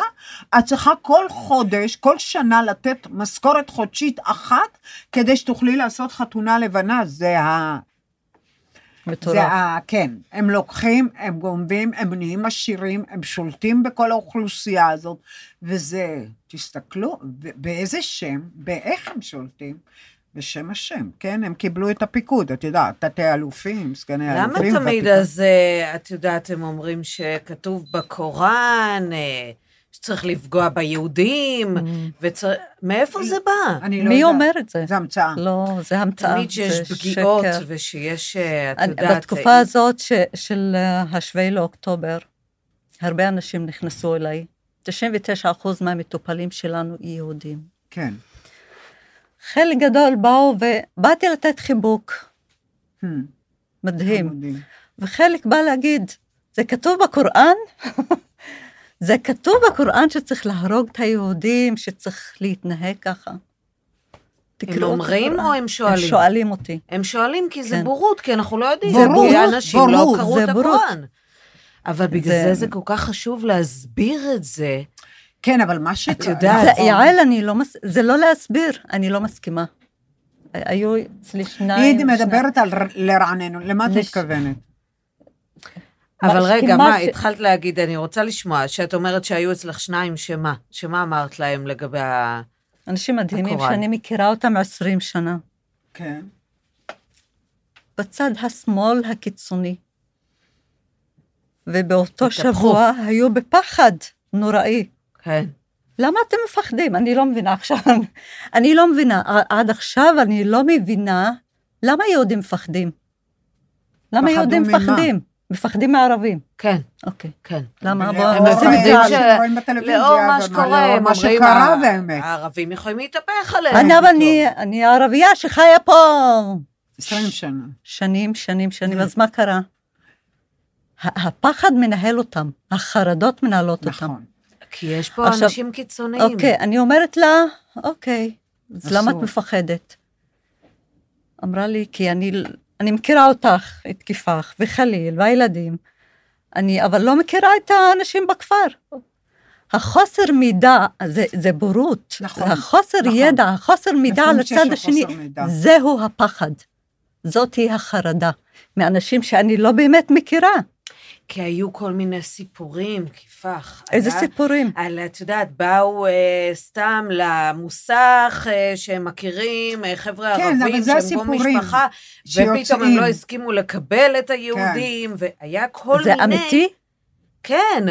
את צריכה כל חודש, כל שנה לתת משכורת חודשית אחת, כדי שתוכלי לעשות חתונה לבנה. זה ה... מטורף. זה ה... כן, הם לוקחים, הם גונבים, הם נהיים עשירים, הם שולטים בכל האוכלוסייה הזאת, וזה, תסתכלו, באיזה שם, באיך הם שולטים? בשם השם, כן? הם קיבלו את הפיקוד, את יודעת, תתי אלופים, סגני למה אלופים. תמיד והפיקוד. אז, אה, את יודעת, הם אומרים שכתוב בקוראן, אה, שצריך לפגוע ביהודים, וצריך... מאיפה זה בא? אני לא מי. אומר את זה? זה המצאה. לא, זה המצאה. תמיד שיש פגיעות, שקר. ושיש, אה, את אני- יודעת... בתקופה אה, הזאת ש, של השביעי לאוקטובר, הרבה אנשים נכנסו אליי. 99% מהמטופלים שלנו יהודים. כן. חלק גדול באו ובאתי לתת חיבוק, Hmm, מדהים. וחלק בא להגיד, זה כתוב בקוראן? זה כתוב בקוראן שצריך להרוג את היהודים, שצריך להתנהג ככה. הם אומרים. או הם שואלים? הם שואלים אותי. הם שואלים כי זה כן. בורות, כי אנחנו לא יודעים. בורות, כי אנשים לא בורות, קראו זה את בורות. הקוראן. אבל בגלל זה- זה זה כל כך חשוב להסביר את זה. כן, אבל מה ש... יודעת. זה. יעל, אני לא מס... זה לא להסביר, אני לא מסכימה. היו אצלי שניים. היא מדברת על לרעננו, למה את מתכוונת? אבל רגע, מה, התחלת להגיד, אני רוצה לשמוע, שאת אומרת שהיו אצלך שניים, שמה? שמה אמרת להם לגבי ה... אנשים מדהימים. שאני מכירה אותם 20 שנה. כן. בצד השמאל הקיצוני. ובאותו. שבוע היו בפחד נוראי. כן. למה אתם מפחדים? אני לא מבינה עכשיו. אני לא מבינה. עד עכשיו אני לא מבינה למה יהודים מפחדים. למה יהודים? מפחדים? מפחדים מערבים. כן, אוקיי. כן. למה? הם מפחדים זה על... ש- שרואים בטלוויזיה, לאור מה שקורה, מה אומרים, שקרה באמת. הערבים יכולים להתהפך עליהם. אני, אבל. אני, ערבייה שחיה פה 20 שנה. שנים, שנים, שנים, כן. אז מה קרה? הפחד מנהל אותם, החרדות מנהלות אותם. נכון. כי יש פה עכשיו- אנשים קיצוניים. אוקיי, אני אומרת לה, אוקיי, אז למה את אסור. מפחדת? אמרה לי, כי אני, אני מכירה אותך, את כיפך, וחליל, והילדים, אני אבל לא מכירה את האנשים בכפר. החוסר מידע, זה, זה בורות. נכון, החוסר נכון. ידע, החוסר מידע על הצד השני, מידע. זהו הפחד. זאתי החרדה, מאנשים שאני לא באמת מכירה. כי היו כל מיני סיפורים, כיפח. איזה היה- סיפורים? על, את יודעת, באו אה, סתם למוסך אה, שהם מכירים, אה, חבר'ה כן, ערבים, זה שהם פה משפחה, ופתאום הם שיוצאים. לא הסכימו לקבל את היהודים, והיה כל זה מיני... אמיתי? כן.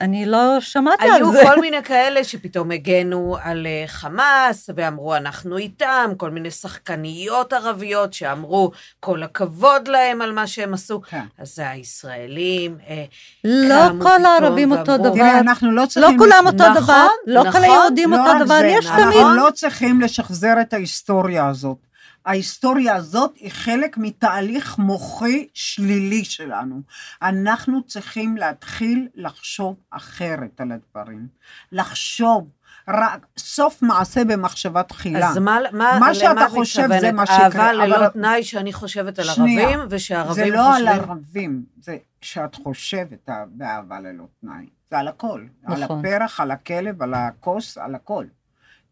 אני לא שמעתי על היו זה. כל מיני כאלה שפתאום הגנו על אה, חמאס, ואמרו, אנחנו איתם, כל מיני שחקניות ערביות שאמרו, כל הכבוד להם על מה שהם עשו. כן. אז זה הישראלים, אה, לא כל הערבים אותו דבר. תראי, אנחנו לא לא צריכים... כולם אותו נכון, דבר, לא כל נכון, היהודים לא אותו דבר, יש אנחנו תמיד. לא צריכים לשחזר את ההיסטוריה הזאת. ההיסטוריה הזאת היא חלק מתהליך מוחי שלילי שלנו. אנחנו צריכים להתחיל לחשוב אחרת על הדברים. לחשוב, רק סוף מעשה במחשבה תחילה. אז מה, מה, מה שאתה את חושב מתכוונת? זה מה שיקרה, אהבה אבל- ללא תנאי שאני חושבת על שנייה. ערבים, ושהערבים זה חושבים... לא על ערבים, זה שאת חושבת באהבה ללא תנאי. זה על הכל. על נכון. הפרח, על הכלב, על הכוס, על הכל.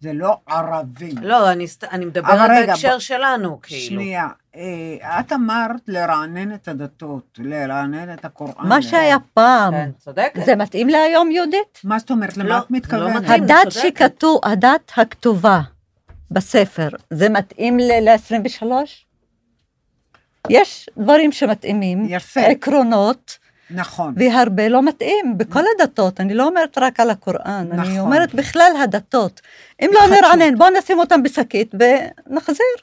זה לא ערבים. לא, אני, אני מדברת רגע, בהקשר בוא- שלנו, כאילו. שנייה, אה, את אמרת לרענן את הדתות, לרענן את הקוראן. מה שהיה פעם, כן, צודקת. זה מתאים להיום, יהודית? מה זאת אומרת? למה לא, את לא מתכוונת? מתאים. הדת. שכתוב, הדת הכתובה בספר, זה מתאים ל-23? יש דברים שמתאימים, יפה. עקרונות, נכון. והרבה לא מתאים, בכל הדתות, אני לא אומרת רק על הקוראן, אני נכון. אומרת בכלל הדתות. אם לא. נרענן, בואו נשים אותם בשקית ונחזיר.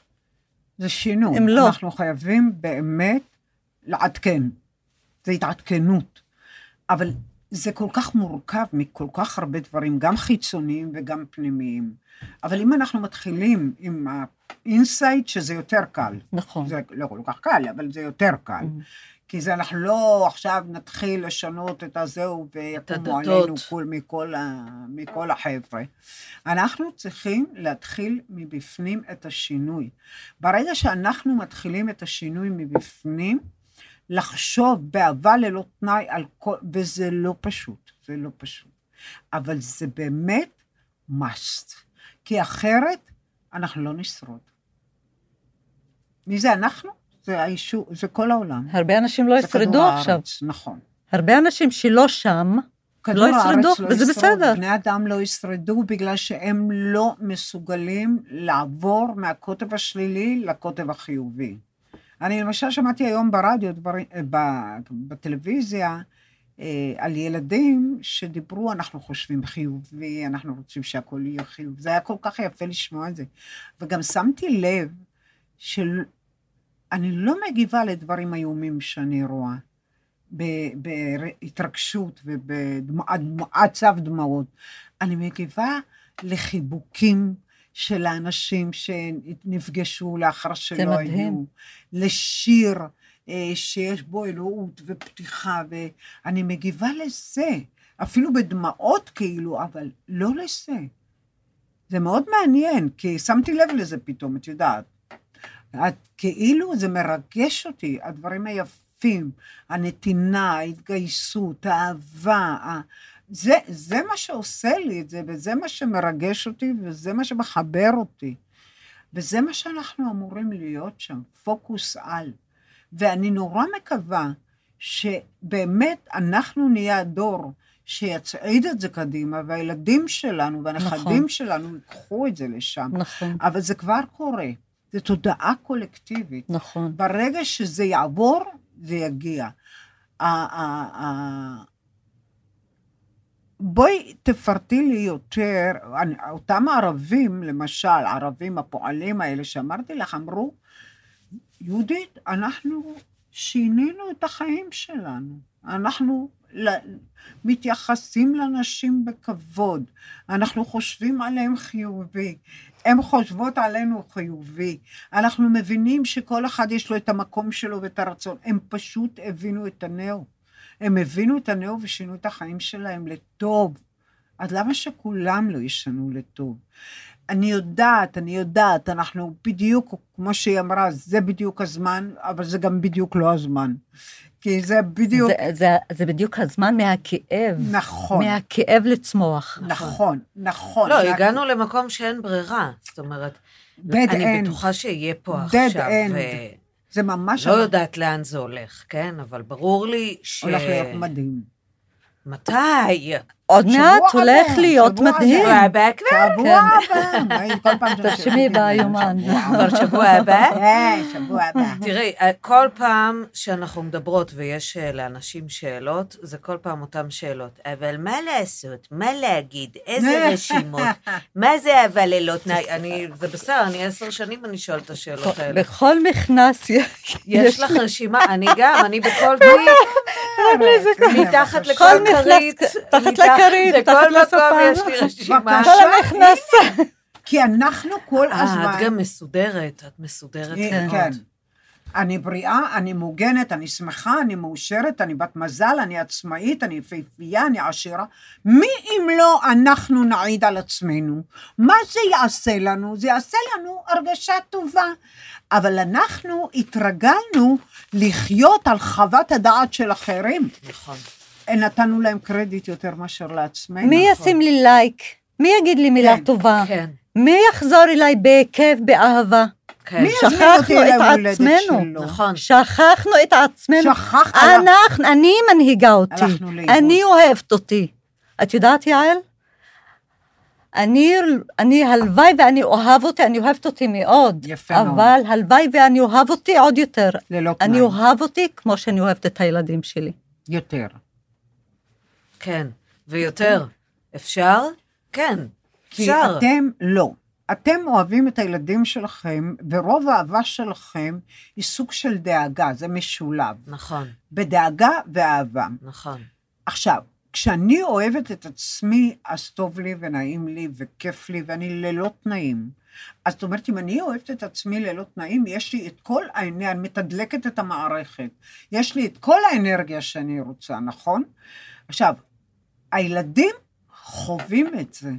זה שינוי. הם לא. אנחנו חייבים באמת לעדכן. זה התעדכנות. אבל זה כל כך מורכב מכל כך הרבה דברים, גם חיצוניים וגם פנימיים. אבל אם אנחנו מתחילים עם ה inside, שזה יותר קל. נכון. זה לא כל כך קל, אבל זה יותר קל. כי זה אנחנו לא עכשיו נתחיל לשנות את הזהו ויקומו. עלינו כל, מכל, ה, מכל החבר'ה. אנחנו צריכים להתחיל מבפנים את השינוי. ברגע שאנחנו מתחילים את השינוי מבפנים, לחשוב באהבה ללא תנאי על כל... וזה לא פשוט, זה לא פשוט. אבל זה באמת must. כי אחרת אנחנו לא נשרוד. מי זה אנחנו? זה האישור, זה כל העולם. הרבה אנשים לא ישרדו עכשיו. נכון. הרבה אנשים שלא שם, לא ישרדו, וזה ישרוד. בסדר. בני אדם לא ישרדו בגלל שהם לא מסוגלים לעבור מהקוטב השלילי לקוטב החיובי. אני למשל שמעתי היום ברדיו, דברים, אה, ב- בטלוויזיה, אה, על ילדים שדיברו, אנחנו חושבים חיובי, אנחנו רוצים שהכל יהיה חיובי. זה היה כל כך יפה לשמוע את זה. וגם שמתי לב שאני לא מגיבה לדברים איומים שאני רואה. בהתרגשות ובעצב דמעות. אני מגיבה לחיבוקים של האנשים שנפגשו לאחר שלא מדהים. היו, לשיר אה, שיש בו אלוהות ופתיחה, ואני מגיבה לזה, אפילו בדמעות כאילו, אבל לא לזה. זה מאוד מעניין, כי שמתי לב לזה פתאום, את יודעת. את, כאילו זה מרגש אותי, הדברים היפים, הנתינה, ההתגייסות, האהבה, ה... זה, זה מה שעושה לי את זה, וזה מה שמרגש אותי, וזה מה שמחבר אותי. וזה מה שאנחנו אמורים להיות שם, פוקוס על. ואני נורא מקווה שבאמת אנחנו נהיה הדור שיצעיד את זה קדימה, והילדים שלנו והנכדים נכון. שלנו ייקחו את זה לשם. נכון, אבל זה כבר קורה, זו תודעה קולקטיבית. נכון. ברגע שזה יעבור, זה יגיע. בואי תפרטי לי יותר, אותם ערבים, למשל, הערבים הפועלים האלה שאמרתי לך, אמרו, יהודית, אנחנו שינינו את החיים שלנו. אנחנו מתייחסים לאנשים בכבוד, אנחנו חושבים עליהם חיובי, הן חושבות עלינו חיובי, אנחנו מבינים שכל אחד יש לו את המקום שלו ואת הרצון, הם פשוט הבינו את הנאו. הם הבינו את הנאו ושינו את החיים שלהם לטוב. אז למה שכולם לא ישנו לטוב? אני יודעת, אני יודעת, אנחנו בדיוק, כמו שהיא אמרה, זה בדיוק הזמן, אבל זה גם בדיוק לא הזמן. כי זה בדיוק, זה, זה, זה בדיוק הזמן מהכאב. נכון, מהכאב לצמוח. נכון, נכון. לא, זה- הגענו למקום שאין ברירה. זאת אומרת, dead אני end. בטוחה שיהיה פה Dead עכשיו... end. זה ממש לא יודעת לאן זה הולך, כן? אבל ברור לי ש... הולך להיות מדהים. מתי? עוד מעט הבא, הולך להיות מדהים. הבא. שבוע הבא כבר? שבוע הבא. כל פעם תרשמי ביומן. כבר שבוע הבא? כן, שבוע הבא. תראי, אה, כל פעם שאנחנו מדברות ויש אה, לאנשים שאלות, זה כל פעם אותן שאלות. אבל מה לעשות? מה להגיד? איזה רשימות? מה זה אבל ללא תנאי? אני, זה בסדר, אני עשר שנים אני שואלת את השאלות האלה. בכל מכנס יש לך רשימה, אני גם, אני בכל תיק, מתחת לכל כרית, מתחת לכל תחת מקום לספה. יש לי רשימה. כי אנחנו כל אה, הזמן... את גם מסודרת, את מסודרת כן. מאוד. אני בריאה, אני מוגנת, אני שמחה, אני מאושרת, אני בת מזל, אני עצמאית, אני יפהפייה, אני עשירה. מי אם לא אנחנו נעיד על עצמנו? מה זה יעשה לנו? זה יעשה לנו הרגשה טובה. אבל אנחנו התרגלנו לחיות על חוות הדעת של אחרים. נכון. נתנו להם קרדיט יותר מאשר לעצמנו. מי ישים לי לייק? מי יגיד לי מילה כן, טובה? כן, מי יחזור אליי בכיף, באהבה? כן. מי יזמין שכחנו אותי את ליום הולדת עצמנו. שלו? נכון. שכחנו את עצמנו. שכחת. אנחנו, אני מנהיגה אותי. אני אוהבת אותי. את יודעת, יעל? אני, אני הלוואי ואני אוהב אותי, אני אוהבת אותי מאוד. יפה מאוד. אבל הלוואי ואני אוהב אותי עוד יותר. ללא תנאי. אני אוהב אותי כמו שאני אוהבת את הילדים שלי. יותר. כן, ויותר. אפשר? כן, כי אפשר. אתם לא. אתם אוהבים את הילדים שלכם, ורוב האהבה שלכם היא סוג של דאגה, זה משולב. נכון, בדאגה ואהבה. נכון. עכשיו, כשאני אוהבת את עצמי, אז טוב לי ונעים לי וכיף לי, ואני ללא תנאים. אז זאת אומרת, אם אני אוהבת את עצמי ללא תנאים, יש לי את כל האנרגיה, אני מתדלקת את המערכת. יש לי את כל האנרגיה שאני רוצה, נכון? עכשיו, הילדים חווים את זה.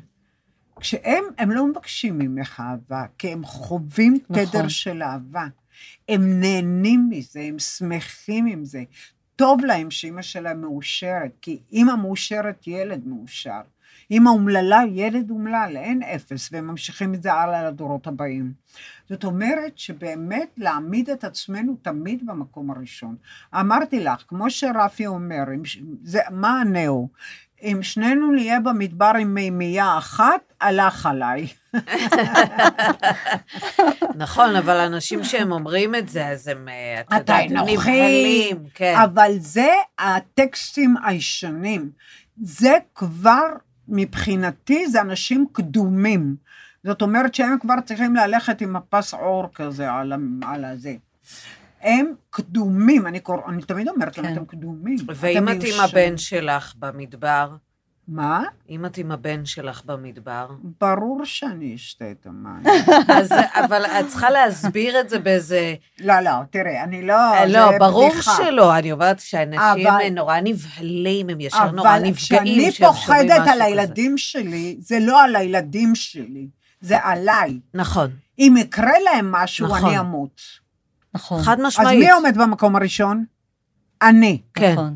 כשהם, הם לא מבקשים ממך אהבה, כי הם חווים נכון. תדר של אהבה. הם נהנים מזה, הם שמחים עם זה. טוב להם שאימא שלהם מאושרת, כי אימא מאושרת, ילד מאושר. אימא אומללה, ילד אומלל, אין אפס, והם ממשיכים את זה הלאה לדורות הבאים. זאת אומרת שבאמת להעמיד את עצמנו תמיד במקום הראשון. אמרתי לך, כמו שרפי אומר, זה, מה הנאו? אם שנינו נהיה במדבר עם מימייה אחת, הלך עליי. נכון, אבל אנשים שהם אומרים את זה, אז הם, אה, אתה יודע, נבהלים, כן. אבל זה הטקסטים הישנים. זה כבר, מבחינתי, זה אנשים קדומים. זאת אומרת שהם כבר צריכים ללכת עם הפס עור כזה על, על הזה. הם קדומים, אני, קורא, אני תמיד אומרת להם, כן. אתם קדומים. ואם את עם מיושרים." הבן שלך במדבר, מה? אם את עם הבן שלך במדבר, ברור שאני אשתה את המים. אז, אבל את צריכה להסביר את זה באיזה... לא, לא, תראה, אני לא... לא, זה ברור בדיחה. שלא, אני אומרת שאנשים אבל- נורא נבהלים, הם ישר נורא אבל נפגעים. כשאני כשהם שומעים פוחדת על כזה. הילדים שלי, זה לא על הילדים שלי, זה עליי. נכון, אם יקרה להם משהו, נכון. אני אמות. נכון. חד אז משמעית. מי עומד במקום הראשון? אני. כן. נכון.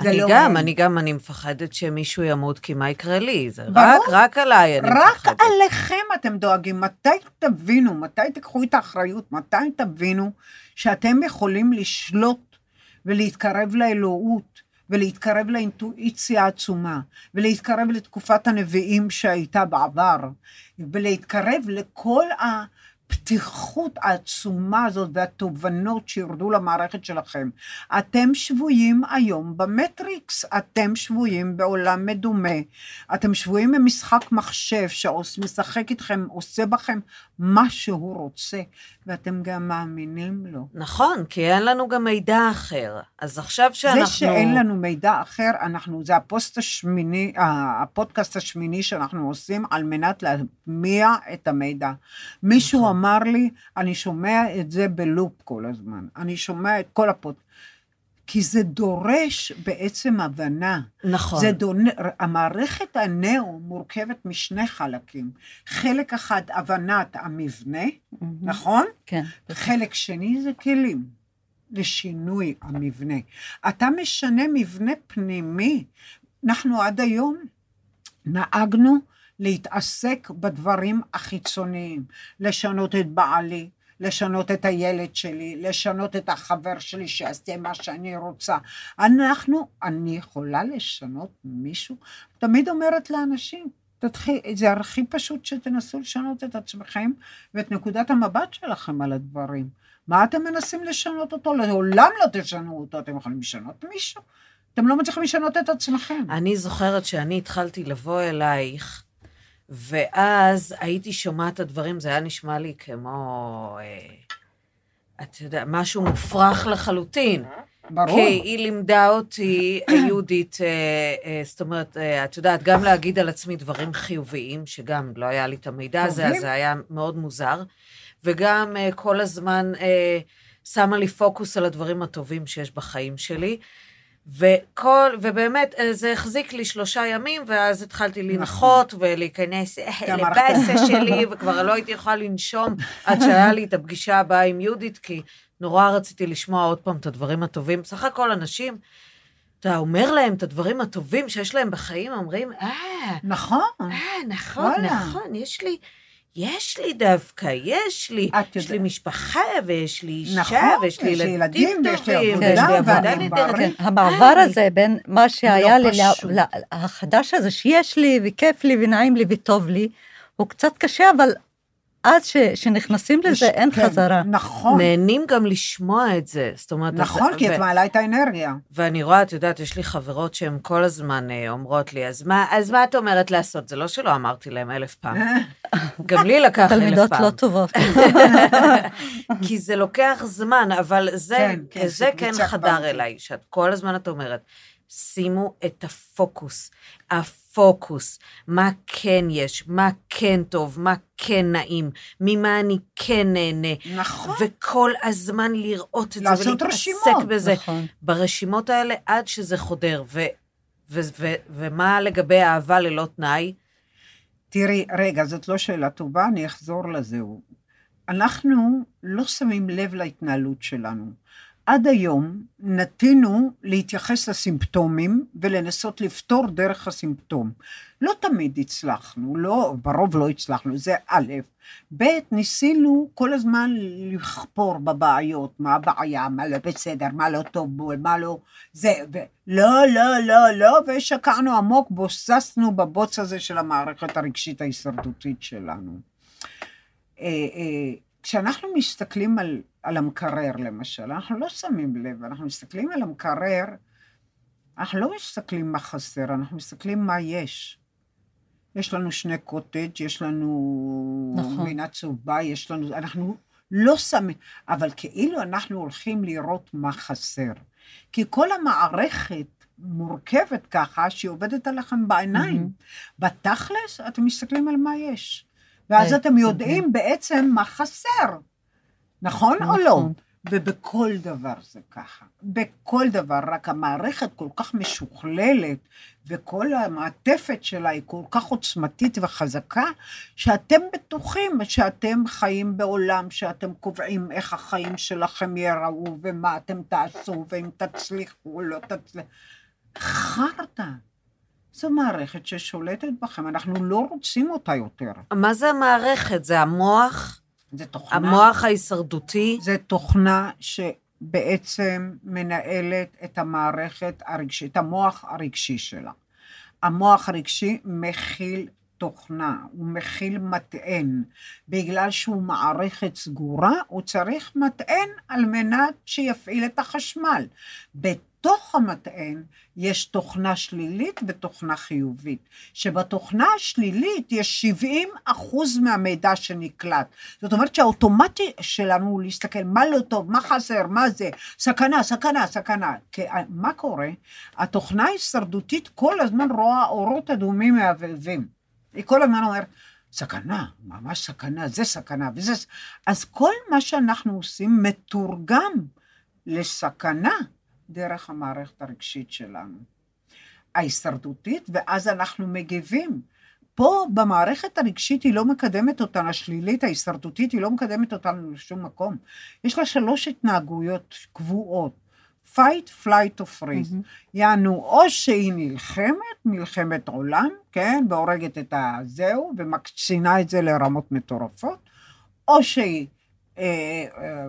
זה אני לא גם. אני גם, אני מפחדת שמישהו ימות, כי מה יקרה לי? זה ברור. רק, רק עליי אני רק מפחדת. עליכם אתם דואגים. מתי תבינו, מתי תיקחו את האחריות, מתי תבינו שאתם יכולים לשלוט ולהתקרב לאלוהות, ולהתקרב לאינטואיציה העצומה, ולהתקרב לתקופת הנביאים שהייתה בעבר, ולהתקרב לכל הפתיחות העצומה הזאת והתובנות שירדו למערכת שלכם. אתם שבויים היום במטריקס, אתם שבויים בעולם מדומה, אתם שבויים במשחק מחשב שמשחק איתכם, עושה בכם מה שהוא רוצה, ואתם גם מאמינים לו. נכון, כי אין לנו גם מידע אחר. אז עכשיו שאנחנו... זה שאין לנו מידע אחר, אנחנו, זה הפוסט השמיני, הפודקאסט השמיני שאנחנו עושים על מנת להטמיע את המידע. מישהו נכון. אמר לי, אני שומע את זה בלופ כל הזמן, אני שומע את כל הפודקאסט. כי זה דורש בעצם הבנה. נכון. זה דונ... המערכת הנאו מורכבת משני חלקים. חלק אחד, הבנת המבנה, נכון? כן. חלק שני זה כלים לשינוי המבנה. אתה משנה מבנה פנימי. אנחנו עד היום נהגנו להתעסק בדברים החיצוניים, לשנות את בעלי, לשנות את הילד שלי, לשנות את החבר שלי שיעשה מה שאני רוצה. אנחנו, אני יכולה לשנות מישהו? תמיד אומרת לאנשים, תתחיל, זה הכי פשוט שתנסו לשנות את עצמכם ואת נקודת המבט שלכם על הדברים. מה אתם מנסים לשנות אותו? לעולם לא תשנו אותו, אתם יכולים לשנות מישהו? אתם לא מצליחים לשנות את עצמכם. אני זוכרת שאני התחלתי לבוא אלייך, ואז הייתי שומעת את הדברים, זה היה נשמע לי כמו, אה, אתה יודע, משהו מופרך לחלוטין. ברור. כי היא לימדה אותי, יהודית, אה, אה, זאת אומרת, את יודעת, גם להגיד על עצמי דברים חיוביים, שגם לא היה לי את המידע הזה. אז זה היה מאוד מוזר, וגם כל הזמן שמה לי פוקוס על הדברים הטובים שיש בחיים שלי. וכל, ובאמת, אה, זה החזיק לי שלושה ימים, ואז התחלתי לנחות ולהיכנס לבאסה שלי, וכבר לא הייתי יכולה לנשום עד שהיה לי את הפגישה הבאה עם יהודית, כי נורא רציתי לשמוע עוד פעם את הדברים הטובים. בסך הכל אנשים, אתה אומר להם את הדברים הטובים שיש להם בחיים, אומרים, אה, נכון. אה, נכון. נכון, יש לי, יש לי דווקא, יש לי, את יש לי משפחה, ויש לי אישה, נכון, ויש לי יש לי ילדים לי טובים, ויש לי עבודה נהדרת. כן, המעבר אה, הזה בין מה שהיה לא לי, ל- פשוט. ל- החדש הזה שיש לי וכיף לי ונעים לי וטוב לי, הוא קצת קשה, אבל אז ש- שנכנסים לזה אין כן, חזרה. נכון. נהנים גם לשמוע את זה, זאת אומרת... אז- נכון, כי ו- את מעלה את האנרגיה. ואני רואה, את יודעת, יש לי חברות שהן כל הזמן אה, אומרות לי, אז מה, אז מה את אומרת לעשות? זה לא שלא אמרתי להם אלף פעם. גם לי לקח אלף פעם. תלמידות לא טובות. כי זה לוקח זמן, אבל זה, כן, כן, זה זה כן חדר כבר. אליי, שאת כל הזמן את אומרת, שימו את הפוקוס. הפוקוס, מה כן יש, מה כן טוב, מה כן נעים, ממה אני כן נהנה. נכון. וכל הזמן לראות את זה ולהתעסק רשימות, בזה. נכון. ברשימות האלה עד שזה חודר. ו, ו, ו, ומה לגבי אהבה ללא תנאי? תראי, רגע, זאת לא שאלה טובה, אני אחזור לזה. אנחנו לא שמים לב להתנהלות שלנו. עד היום נטינו להתייחס לסימפטומים ולנסות לפתור דרך הסימפטום. לא תמיד הצלחנו, לא, ברוב לא הצלחנו, זה א', ב', ניסינו כל הזמן לכפור בבעיות, מה הבעיה, מה לא בסדר, מה לא טוב בו, מה לא, זה, ו... לא, לא, לא, לא, ושקענו עמוק, בוססנו בבוץ הזה של המערכת הרגשית ההישרדותית שלנו. אה, אה, כשאנחנו מסתכלים על, על המקרר למשל, אנחנו לא שמים לב, אנחנו מסתכלים על המקרר, אנחנו לא מסתכלים מה חסר, אנחנו מסתכלים מה יש. יש לנו שני קוטג', יש לנו נכון. גבינה צהובה, יש לנו, אנחנו לא שמים, אבל כאילו אנחנו הולכים לראות מה חסר. כי כל המערכת מורכבת ככה, שהיא עובדת עליכם בעיניים. בתכלס, אתם מסתכלים על מה יש. ואז אה, אתם יודעים בעצם מה חסר. נכון או לא? נכון. ובכל דבר זה ככה. בכל דבר, רק המערכת כל כך משוכללת, וכל המעטפת שלה היא כל כך עוצמתית וחזקה, שאתם בטוחים שאתם חיים בעולם, שאתם קובעים איך החיים שלכם ייראו, ומה אתם תעשו, ואם תצליחו או לא תצליחו. חרטא. זו מערכת ששולטת בכם, אנחנו לא רוצים אותה יותר. מה זה המערכת? זה המוח? זה תוכנה. המוח ההישרדותי? זה תוכנה שבעצם מנהלת את המערכת הרגשית, את המוח הרגשי שלה. המוח הרגשי מכיל תוכנה, הוא מכיל מטען. בגלל שהוא מערכת סגורה, הוא צריך מטען על מנת שיפעיל את החשמל. בתוך המטען יש תוכנה שלילית ותוכנה חיובית, שבתוכנה השלילית יש 70 אחוז מהמידע שנקלט. זאת אומרת שהאוטומטי שלנו הוא להסתכל מה לא טוב, מה חסר, מה זה, סכנה, סכנה, סכנה. כי מה קורה? התוכנה ההישרדותית כל הזמן רואה אורות אדומים מהבהבים. היא כל הזמן אומרת, סכנה, ממש סכנה, זה סכנה וזה... אז כל מה שאנחנו עושים מתורגם לסכנה דרך המערכת הרגשית שלנו. ההישרדותית, ואז אנחנו מגיבים. פה במערכת הרגשית היא לא מקדמת אותנו, השלילית, ההישרדותית, היא לא מקדמת אותנו לשום מקום. יש לה שלוש התנהגויות קבועות. fight, flight or freeze. Mm-hmm. יענו, או שהיא נלחמת, מלחמת עולם, כן, והורגת את הזהו, ומקצינה את זה לרמות מטורפות, או שהיא אה, אה,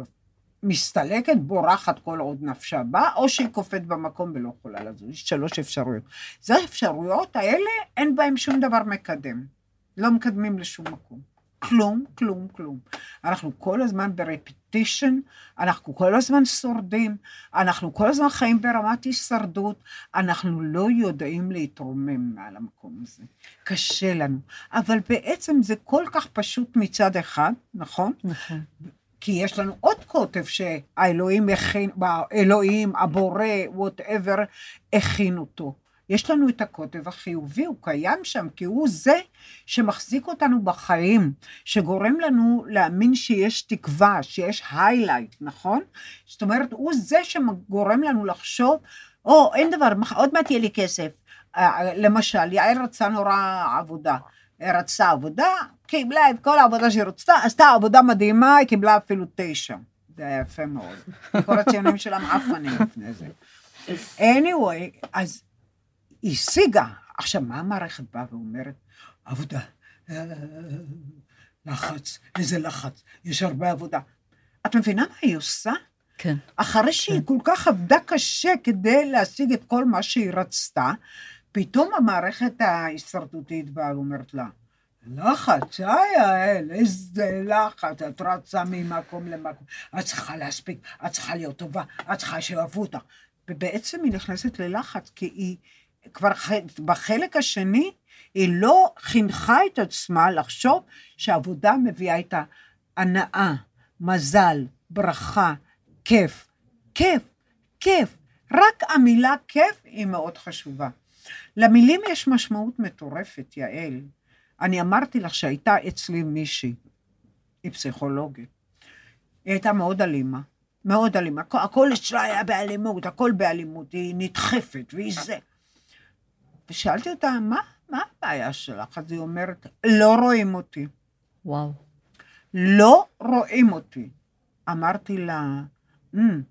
מסתלקת, בורחת כל עוד נפשה בה, או שהיא קופאת במקום ולא יכולה לזוז. יש שלוש אפשרויות. זה האפשרויות האלה, אין בהן שום דבר מקדם. לא מקדמים לשום מקום. כלום, כלום, כלום. אנחנו כל הזמן ברפיטישן, אנחנו כל הזמן שורדים, אנחנו כל הזמן חיים ברמת הישרדות, אנחנו לא יודעים להתרומם מעל המקום הזה. קשה לנו. אבל בעצם זה כל כך פשוט מצד אחד, נכון? נכון. כי יש לנו עוד קוטב שהאלוהים הכין, האלוהים, הבורא, whatever, הכין אותו. יש לנו את הקוטב החיובי, הוא קיים שם, כי הוא זה שמחזיק אותנו בחיים, שגורם לנו להאמין שיש תקווה, שיש highlight, נכון? זאת אומרת, הוא זה שגורם לנו לחשוב, או, oh, אין דבר, עוד מעט יהיה לי כסף. למשל, יעל רצה נורא עבודה. רצתה עבודה, קיבלה את כל העבודה שהיא רצתה, עשתה עבודה מדהימה, היא קיבלה אפילו תשע. זה היה יפה מאוד. כל הציונים שלה מעפנים לפני זה. anyway, אז היא השיגה. עכשיו, מה המערכת באה ואומרת? עבודה, לחץ, איזה לחץ, יש הרבה עבודה. את מבינה מה היא עושה? כן. אחרי שהיא כל כך עבדה קשה כדי להשיג את כל מה שהיא רצתה, פתאום המערכת ההישרדותית באה ואומרת לה, לחץ, היי יעל, איזה לחץ, את רצה ממקום למקום, את צריכה להספיק, את צריכה להיות טובה, את צריכה שאוהבו אותך. ובעצם היא נכנסת ללחץ, כי היא כבר בחלק השני, היא לא חינכה את עצמה לחשוב שעבודה מביאה איתה הנאה, מזל, ברכה, כיף. כיף, כיף. רק המילה כיף היא מאוד חשובה. למילים יש משמעות מטורפת, יעל. אני אמרתי לך שהייתה אצלי מישהי, היא פסיכולוגית. היא הייתה מאוד אלימה, מאוד אלימה. הכל- אצלה היה באלימות, הכל באלימות, היא נדחפת והיא זה. ושאלתי אותה, מה, מה הבעיה שלך? אז היא אומרת, לא רואים אותי. וואו. לא רואים אותי. אמרתי לה, "אמ."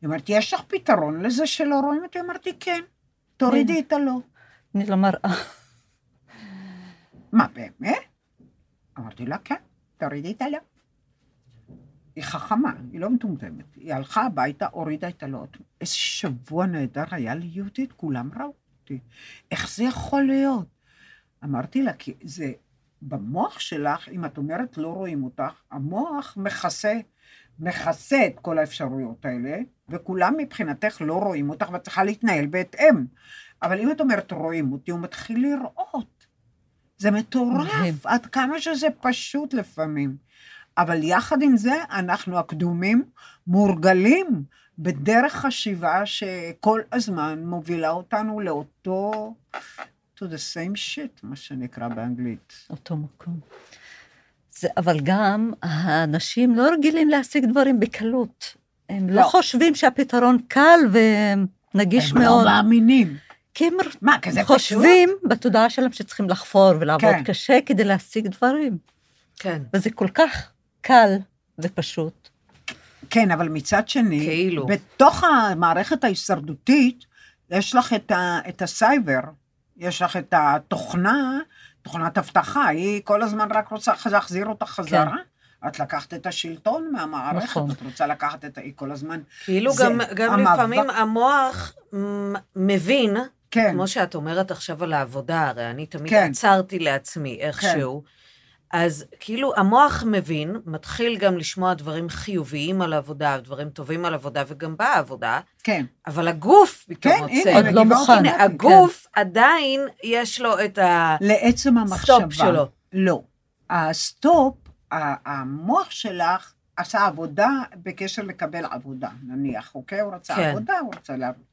היא אומרת, יש לך פתרון לזה שלא רואים אותי? אמרתי, כן, תורידי את הלא. אני לא מראה. מה, באמת? אמרתי לה, כן, תורידי את הלא. היא חכמה, היא לא מטומטמת. היא הלכה הביתה, הורידה את הלא. איזה שבוע נהדר היה לי כולם ראו אותי. איך זה יכול להיות? אמרתי לה, כי זה במוח שלך, אם את אומרת לא רואים אותך, המוח מכסה, מכסה את כל האפשרויות האלה, וכולם מבחינתך לא רואים אותך ואת צריכה להתנהל בהתאם. אבל אם את אומרת רואים אותי, הוא מתחיל לראות. זה. מטורף, עד כמה שזה פשוט לפעמים. אבל יחד עם זה, אנחנו הקדומים מורגלים בדרך חשיבה שכל הזמן מובילה אותנו לאותו, to the same shit, מה שנקרא באנגלית. אותו מקום. זה, אבל גם האנשים לא רגילים להשיג דברים בקלות. הם לא, לא. חושבים שהפתרון קל ונגיש הם לא מאוד. מאמינים. כי הם מה, כזה פשוט? חושבים בתודעה שלהם שצריכים לחפור ולעבוד כן. קשה כדי להשיג דברים. כן. וזה כל כך קל ופשוט. כן, אבל מצד שני, כאילו. בתוך המערכת ההישרדותית, יש לך את, ה, את הסייבר, יש לך את התוכנה, תוכנת אבטחה, היא כל הזמן רק רוצה להחזיר אותך חזרה. כן. את לקחת את השלטון מהמערכת, נכון. את רוצה לקחת את ה... היא כל הזמן... כאילו גם, גם המאבק. לפעמים המוח מבין, כן, כמו שאת אומרת עכשיו על העבודה, הרי אני תמיד כן. עצרתי לעצמי איכשהו, אז כאילו המוח מבין, מתחיל גם לשמוע דברים חיוביים על עבודה, דברים טובים על עבודה, וגם בעבודה, כן. אבל הגוף פתאום כן, מוצא. הנה, עוד לא מוכן. הנה, הגוף עדיין יש לו את ה... לעצם המחשבה. שלו. לא. הסטופ, המוח שלך עשה עבודה בקשר לקבל עבודה, נניח, אוקיי? הוא רצה כן. עבודה, הוא רצה לעבוד.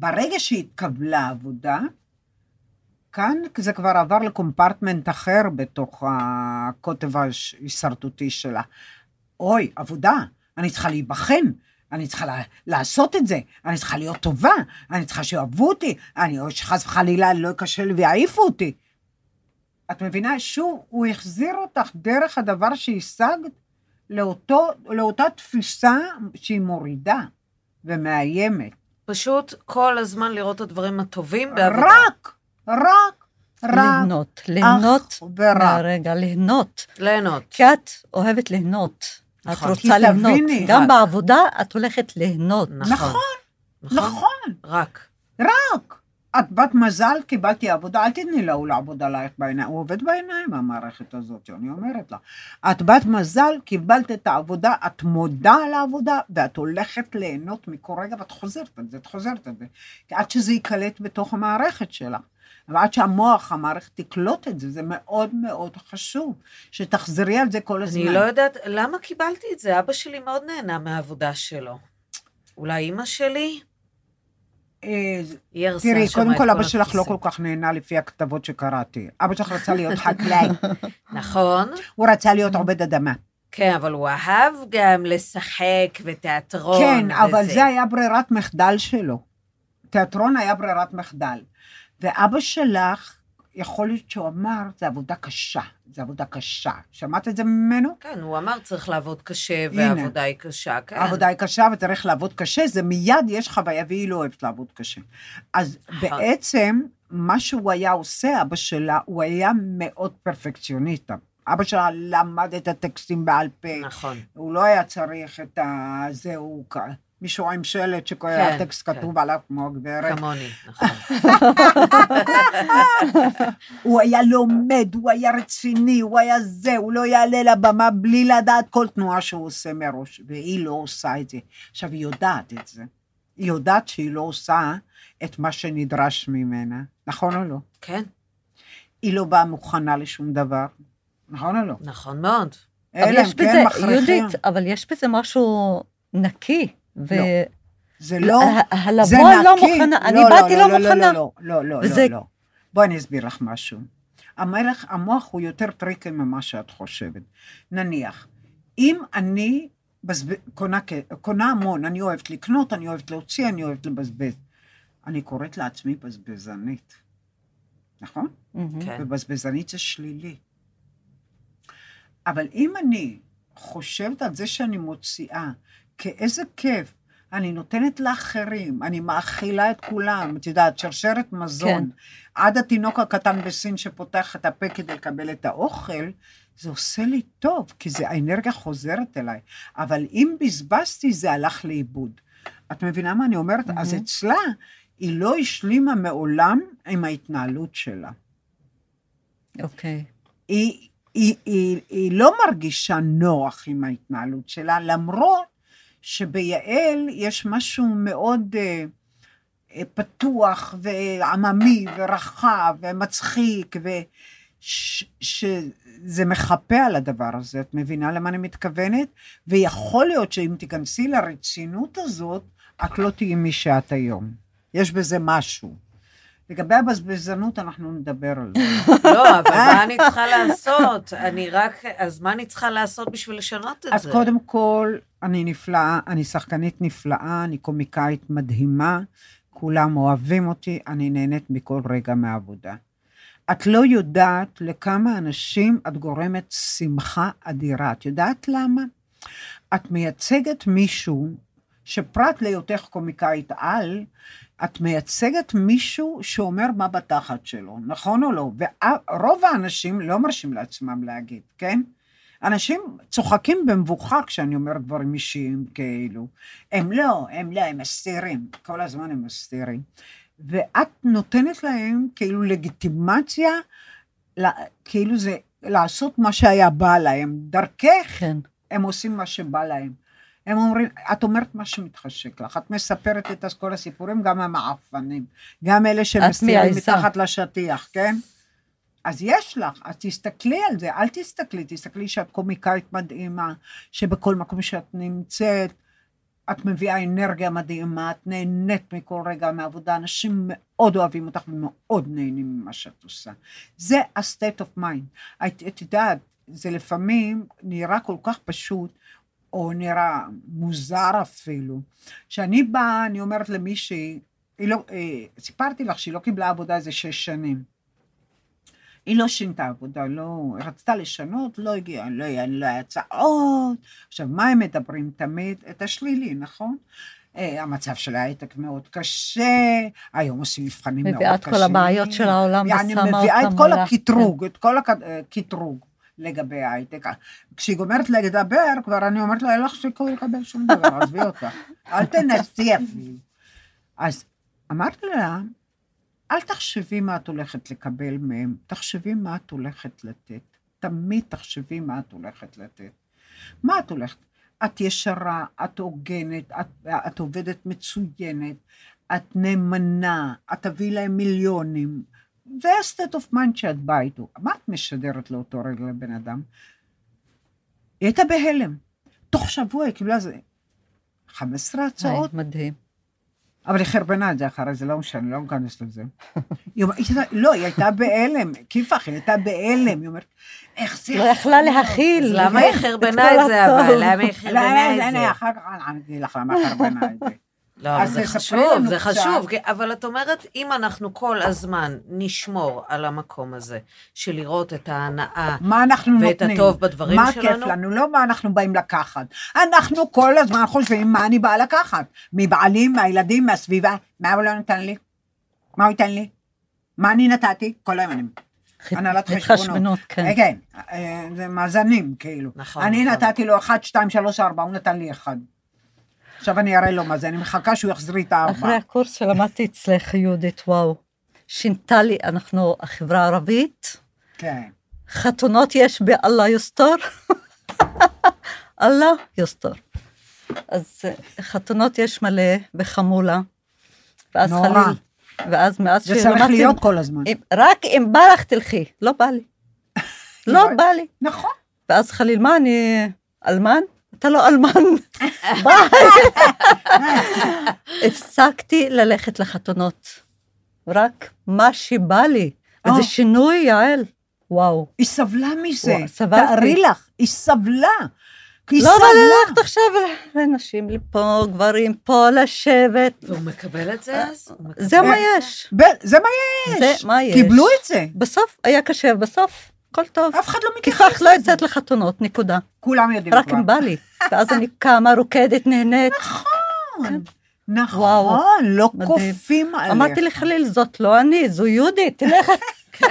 ברגע שהתקבלה עבודה, כאן זה כבר עבר לקומפרטמנט אחר בתוך הקוטב ההישרדותי שלה. אוי, עבודה, אני צריכה להיבחן, אני צריכה לעשות את זה, אני צריכה להיות טובה, אני צריכה שאוהבו אותי, אני, או שחס וחלילה לא ייכשל לי ויעיפו אותי. את מבינה? שוב, הוא החזיר אותך דרך הדבר שהשגת לאותו, לאותה תפיסה שהיא מורידה ומאיימת. פשוט כל הזמן לראות את הדברים הטובים בעבודה. רק, רק, רק. ליהנות, ליהנות. מהרגע, ליהנות. ליהנות. כי את אוהבת ליהנות. את נכון. רוצה כי ליהנות. תביני, גם רק. בעבודה את הולכת ליהנות. נכון. נכון, נכון. נכון, רק. רק. את בת מזל, קיבלתי עבודה, אל תתני להוא לעבוד עלייך בעיניים, הוא עובד בעיניים, המערכת הזאת, אני אומרת לה. את בת מזל, קיבלת את העבודה, את מודה על העבודה, ואת הולכת ליהנות מכל רגע, ואת חוזרת על זה, את חוזרת על זה. עד שזה ייקלט בתוך המערכת שלך. ועד שהמוח, המערכת תקלוט את זה, זה מאוד מאוד חשוב, שתחזרי על זה כל הזמן. אני לא יודעת, למה קיבלתי את זה? אבא שלי מאוד נהנה מהעבודה שלו. אולי אימא שלי? אה, היא הרסה תראי, שם קודם את כל, אבא שלך לא. כל כך נהנה לפי הכתבות שקראתי. אבא שלך רצה להיות חקלאי, נכון, הוא רצה להיות עובד אדמה. כן, אבל הוא אהב גם לשחק ותיאטרון. כן, אבל. זה היה ברירת מחדל שלו. תיאטרון היה ברירת מחדל. ואבא שלך, יכול להיות שהוא אמר, זה עבודה קשה, זה עבודה קשה. שמעת את זה ממנו? כן, הוא אמר צריך לעבוד קשה. והעבודה היא קשה, כן. העבודה היא קשה וצריך לעבוד קשה, זה מיד יש חוויה והיא לא אוהבת לעבוד קשה. אז נכון. בעצם, מה שהוא היה עושה, אבא שלה, הוא היה מאוד פרפקציוניסט. אבא שלה למד את הטקסטים בעל פה. נכון. הוא לא היה צריך את ה... זה, הוא... מישהו עם שלט שכל כן, הטקסט כן. כתוב עליו כמו הגברת. כמוני, נכון. הוא היה לומד, הוא היה רציני, הוא היה זה, הוא לא יעלה לבמה בלי לדעת כל תנועה שהוא עושה מראש, והיא לא עושה את זה. עכשיו, היא יודעת את זה. היא יודעת שהיא לא עושה את מה שנדרש ממנה, נכון או לא? כן, היא לא באה מוכנה לשום דבר, נכון או לא? נכון מאוד. אבל יש כן בזה, מכריחים. יהודית, אבל יש בזה משהו נקי, ו... לא. זה לא... ה- זה הלבוא לא נקי. מוכנה, אני לא, באתי לא לא, לא, מוכנה. לא, לא, לא, לא, וזה- לא, לא, לא, לא, לא, לא. וזה- לא. בואי אני אסביר לך משהו. המלך, המוח הוא יותר tricky ממה שאת חושבת. נניח, אם אני בזב... קונה, קונה המון, אני אוהבת לקנות, אני אוהבת להוציא, אני אוהבת לבזבז. אני קוראת לעצמי בזבזנית, נכון? כן. ובזבזנית זה שלילי. אבל אם אני חושבת על זה שאני מוציאה, כאיזה כיף, אני נותנת לאחרים, אני מאכילה את כולם, את יודעת, שרשרת מזון. כן. עד התינוק הקטן בסין שפותח את הפה כדי לקבל את האוכל, זה עושה לי טוב, כי זה, האנרגיה חוזרת אליי. אבל אם בזבזתי, זה הלך לאיבוד. את מבינה מה אני אומרת? Mm-hmm. אז אצלה, היא לא השלימה מעולם עם ההתנהלות שלה. אוקיי. היא, היא, היא, היא לא מרגישה נוח עם ההתנהלות שלה, למרות שביעל יש משהו מאוד אה, אה, פתוח ועממי ורחב ומצחיק, ושזה מחפה על הדבר הזה, את מבינה למה אני מתכוונת? ויכול להיות שאם תיכנסי לרצינות הזאת, את לא תהיי מי שאת היום. יש בזה משהו. לגבי הבזבזנות, אנחנו נדבר על זה. לא, אבל מה אני צריכה לעשות? אני רק, אז מה אני צריכה לעשות בשביל לשנות את אז זה? קודם כל, אני נפלאה, אני שחקנית נפלאה, אני קומיקאית מדהימה, כולם אוהבים אותי, אני נהנית מכל רגע מהעבודה. את לא יודעת לכמה אנשים את גורמת שמחה אדירה. את יודעת למה? את מייצגת מישהו שפרט להיותך קומיקאית על, את מייצגת מישהו שאומר מה בתחת שלו, נכון או לא? ורוב האנשים לא מרשים לעצמם להגיד, כן? אנשים צוחקים במבוכה כשאני אומר דברים אישיים כאילו. הם לא, הם לא, הם מסתירים. כל הזמן הם מסתירים. ואת נותנת להם כאילו לגיטימציה, כאילו זה לעשות מה שהיה בא להם. דרכך כן. הם עושים מה שבא להם. הם אומרים, את אומרת מה שמתחשק לך, את מספרת את כל הסיפורים, גם המעפנים, גם אלה שמסתירים. מתחת לשטיח, כן? אז יש לך, אז תסתכלי על זה, אל תסתכלי, תסתכלי שאת קומיקאית מדהימה, שבכל מקום שאת נמצאת, את מביאה אנרגיה מדהימה, את נהנית מכל רגע מהעבודה, אנשים מאוד אוהבים אותך ומאוד נהנים ממה שאת עושה. זה ה-state of mind. את, את יודעת, זה לפעמים נראה כל כך פשוט, או נראה מוזר אפילו. כשאני באה, אני אומרת למישהי, לא, אה, סיפרתי לך שהיא לא קיבלה עבודה איזה שש שנים. היא לא שינתה עבודה, לא, היא רצתה לשנות, לא הגיעה, לא היה, לא הצעות. עכשיו, מה הם מדברים תמיד? את השלילי, נכון? אה, המצב של ההייטק מאוד קשה, היום עושים מבחנים מאוד קשים. מביאה את כל הבעיות של העולם ושמה מביאה את אותם כל מולה. הקטרוג, את כל הקטרוג לגבי ההייטק. כשהיא גומרת לדבר, כבר אני אומרת לה, אין לך סיכוי לקבל שום דבר, עזבי אותך. אל תנסי אפילו. אז אמרתי לה, אל תחשבי מה את הולכת לקבל מהם, תחשבי מה את הולכת לתת. תמיד תחשבי מה את הולכת לתת. מה את הולכת? את ישרה, את הוגנת, את, את עובדת מצוינת, את נאמנה, את תביאי להם מיליונים. זה ה-state of mind שאת באה איתו. מה את משדרת לאותו רגע לבן אדם? היא הייתה בהלם. תוך שבוע היא קיבלה איזה 15 הצעות, היי, מדהים. אבל היא חרבנה את זה אחרי זה, לא משנה, לא ניכנס לזה. היא אומרת, לא, היא הייתה בהלם, כיפח, היא הייתה בהלם, היא אומרת, איך זה... לא יכלה להכיל. למה כן, היא את חרבנה את זה. אבל? למה היא לא, חרבנה את לא, זה? אחר כך אני אגיד לך למה היא חרבנה את זה. לא, אבל זה חשוב, זה קצת. חשוב, אבל את אומרת, אם אנחנו כל הזמן נשמור על המקום הזה, של לראות את ההנאה, מה אנחנו ואת נותנים? הטוב בדברים מה שלנו? כיף לנו, לא מה אנחנו באים לקחת. אנחנו כל הזמן חושבים מה אני באה לקחת. מבעלי, מהילדים, מהסביבה. מה הוא לא נתן לי? מה הוא ייתן לי? מה אני נתתי? כל היום אני... הנהלת חשבונות. כן. כן, אה, זה מאזנים, כאילו. נכון, אני נכון. נתתי לו 1, 2, 3, 4, הוא נתן לי 1. עכשיו אני אראה לו מה זה, אני מחכה שהוא יחזיר לי את הארבע. אחרי הקורס שלמדתי אצלך, יהודית, וואו, שינתה לי, אנחנו החברה הערבית, כן. חתונות יש באללה יוסתור, אללה יוסתור. אז אה, חתונות יש מלא בחמולה, ואז נורא. חליל, ואז מאז זה צריך שלמדתי, להיות כל הזמן. אם- רק אם בא לך תלכי, לא בא לי. לא בא לי. נכון. ואז חליל, מה אני אלמן? אתה לא אלמן. ביי. הפסקתי ללכת לחתונות. רק מה שבא לי. אה. וזה שינוי, יעל. וואו. היא סבלה מזה. וואו, סבלתי. תארי לך, היא סבלה. היא לא בא. ללכת עכשיו לנשים לפה, גברים פה, לשבת. והוא מקבל את זה אז? מקבל זה מה את יש. זה מה יש. זה מה יש. קיבלו את זה. בסוף היה קשה, בסוף הכל טוב. אף אחד לא כי מתייחס כך לא לזה. יוצאת לחתונות, נקודה. כולם יודעים רק. אם בא לי. ואז אני קמה, רוקדת, נהנית. נכון, וואו, נכון, לא מדהים. כופים עליך. אמרתי לחליל, זאת לא אני, זו יהודית, תלך.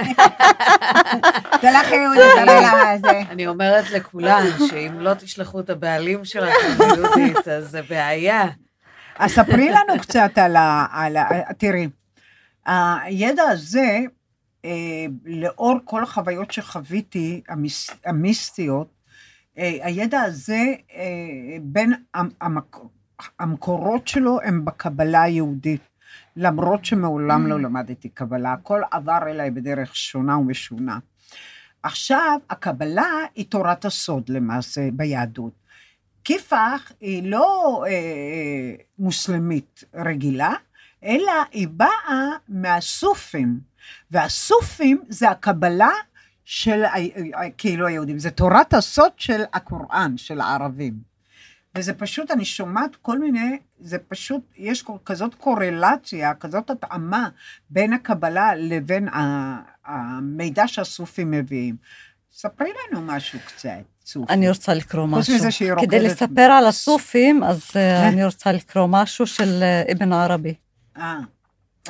תלך יהודי, תלך לזה. אני אומרת לכולן, שאם לא תשלחו את הבעלים שלכם ליהודית, אז זה בעיה. אז ספרי לנו קצת. על ה... תראי, הידע הזה, אה, לאור כל החוויות שחוויתי, המיס, המיסטיות, אה, הידע הזה, אה, בין המ, המק, המקורות שלו הם בקבלה היהודית. למרות שמעולם לא למדתי קבלה, הכל עבר אליי בדרך שונה ומשונה. עכשיו, הקבלה היא תורת הסוד למעשה ביהדות. כיפח היא לא אה, אה, מוסלמית רגילה, אלא היא באה מהסופים, והסופים זה הקבלה של כאילו היהודים, זה תורת הסוד של הקוראן, של הערבים. וזה פשוט, אני שומעת כל מיני, זה פשוט, יש כזאת קורלציה, כזאת התאמה בין הקבלה לבין המידע שהסופים מביאים. ספרי לנו משהו קצת, סופי. אני רוצה לקרוא חוץ משהו. מזה שהיא כדי רוקדת. לספר על הסופים, אז אה, אני רוצה לקרוא משהו של אה, אבן ערבי. אה.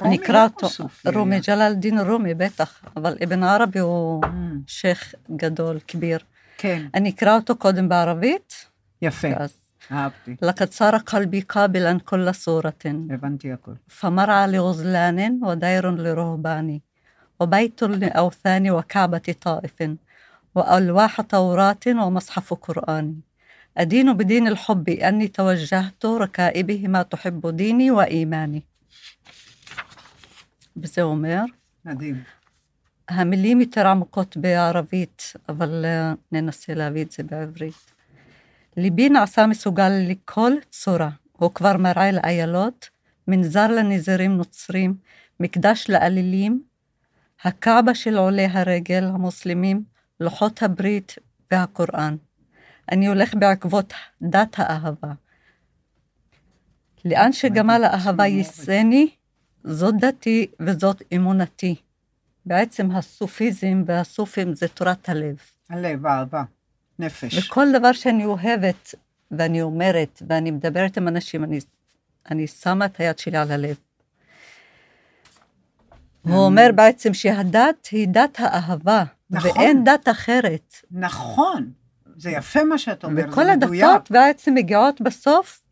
אני רומי אקרא לא אותו. סופי רומי, היה. ג'לאל דין רומי, בטח, אבל אבן ערבי הוא Mm, שייח' גדול, כביר. כן, אני אקרא אותו קודם בערבית, יפה, ואז. אהבתי, لقد صار قلبي قابلا كل صورة הבנתי הכל. فمرعى لغزلان ودير لرهبان وبيت لأوثان وكعبة طائف وألواح توراة ومصحف قرآن أدين بدين الحب أني توجهت ركائبه ما تحب ديني وإيماني וזה אומר, מדהים. המילים יותר עמוקות בערבית, אבל אה, ננסה להביא את זה בעברית. ליבי נעשה מסוגל לכל צורה, הוא כבר מראה לאיילות, מנזר לנזירים נוצרים, מקדש לאלילים, הקעבה של עולי הרגל המוסלמים, לוחות הברית והקוראן. אני הולך בעקבות דת האהבה. לאן שגמל האהבה ייסני, זאת דתי וזאת אמונתי. בעצם הסופיזם והסופים זה תורת הלב. הלב, אהבה, נפש. וכל דבר שאני אוהבת, ואני אומרת, ואני מדברת עם אנשים, אני, אני שמה את היד שלי על הלב. הוא אומר בעצם שהדת היא דת האהבה, נכון. ואין דת אחרת. נכון, זה יפה מה שאת אומרת, וכל זה מדויק. הדתות בעצם מגיעות בסוף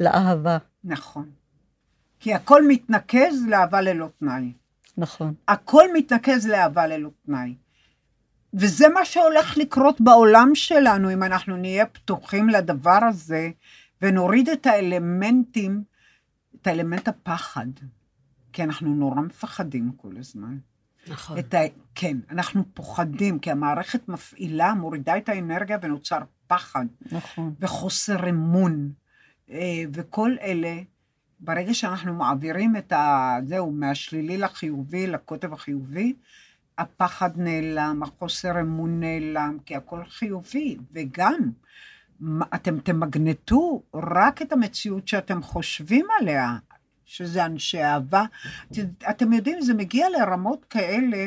לאהבה. נכון. כי הכל מתנקז לאהבה ללא תנאי. נכון. הכל מתנקז לאהבה ללא תנאי. וזה מה שהולך לקרות בעולם שלנו, אם אנחנו נהיה פתוחים לדבר הזה, ונוריד את האלמנטים, את האלמנט הפחד. כי אנחנו נורא מפחדים כל הזמן. נכון. ה... כן, אנחנו פוחדים, כי המערכת מפעילה, מורידה את האנרגיה ונוצר פחד נכון. וחוסר אמון. אה, וכל אלה, ברגע שאנחנו מעבירים את ה... זהו, מהשלילי לחיובי, לקוטב החיובי, הפחד נעלם, החוסר אמון נעלם, כי הכל חיובי. וגם, אתם תמגנטו רק את המציאות שאתם חושבים עליה, שזה אנשי אהבה. את- אתם יודעים, זה מגיע לרמות כאלה,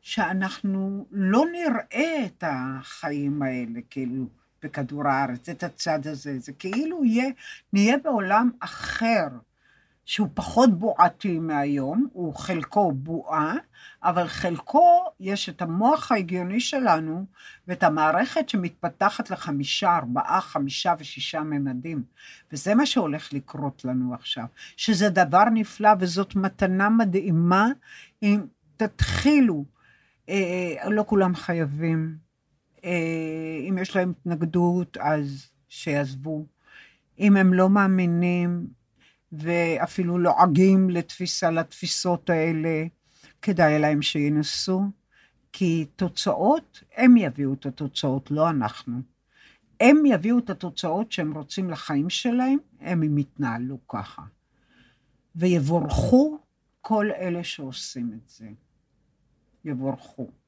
שאנחנו לא נראה את החיים האלה, כאילו, בכדור הארץ, את הצד הזה. זה כאילו יהיה, נהיה בעולם אחר, שהוא פחות בועתי מהיום, הוא חלקו בועה, אבל חלקו יש את המוח ההגיוני שלנו, ואת המערכת שמתפתחת לחמישה, ארבעה, חמישה ושישה ממדים. וזה מה שהולך לקרות לנו עכשיו, שזה דבר נפלא וזאת מתנה מדהימה, אם תתחילו, אה, לא כולם חייבים, אה, אם יש להם התנגדות, אז שיעזבו. אם הם לא מאמינים ואפילו לועגים לתפיסה, לתפיסות האלה, כדאי להם שינסו, כי תוצאות, הם יביאו את התוצאות, לא אנחנו. הם יביאו את התוצאות שהם רוצים לחיים שלהם, הם הם יתנהלו ככה. ויבורכו כל אלה שעושים את זה. יבורכו.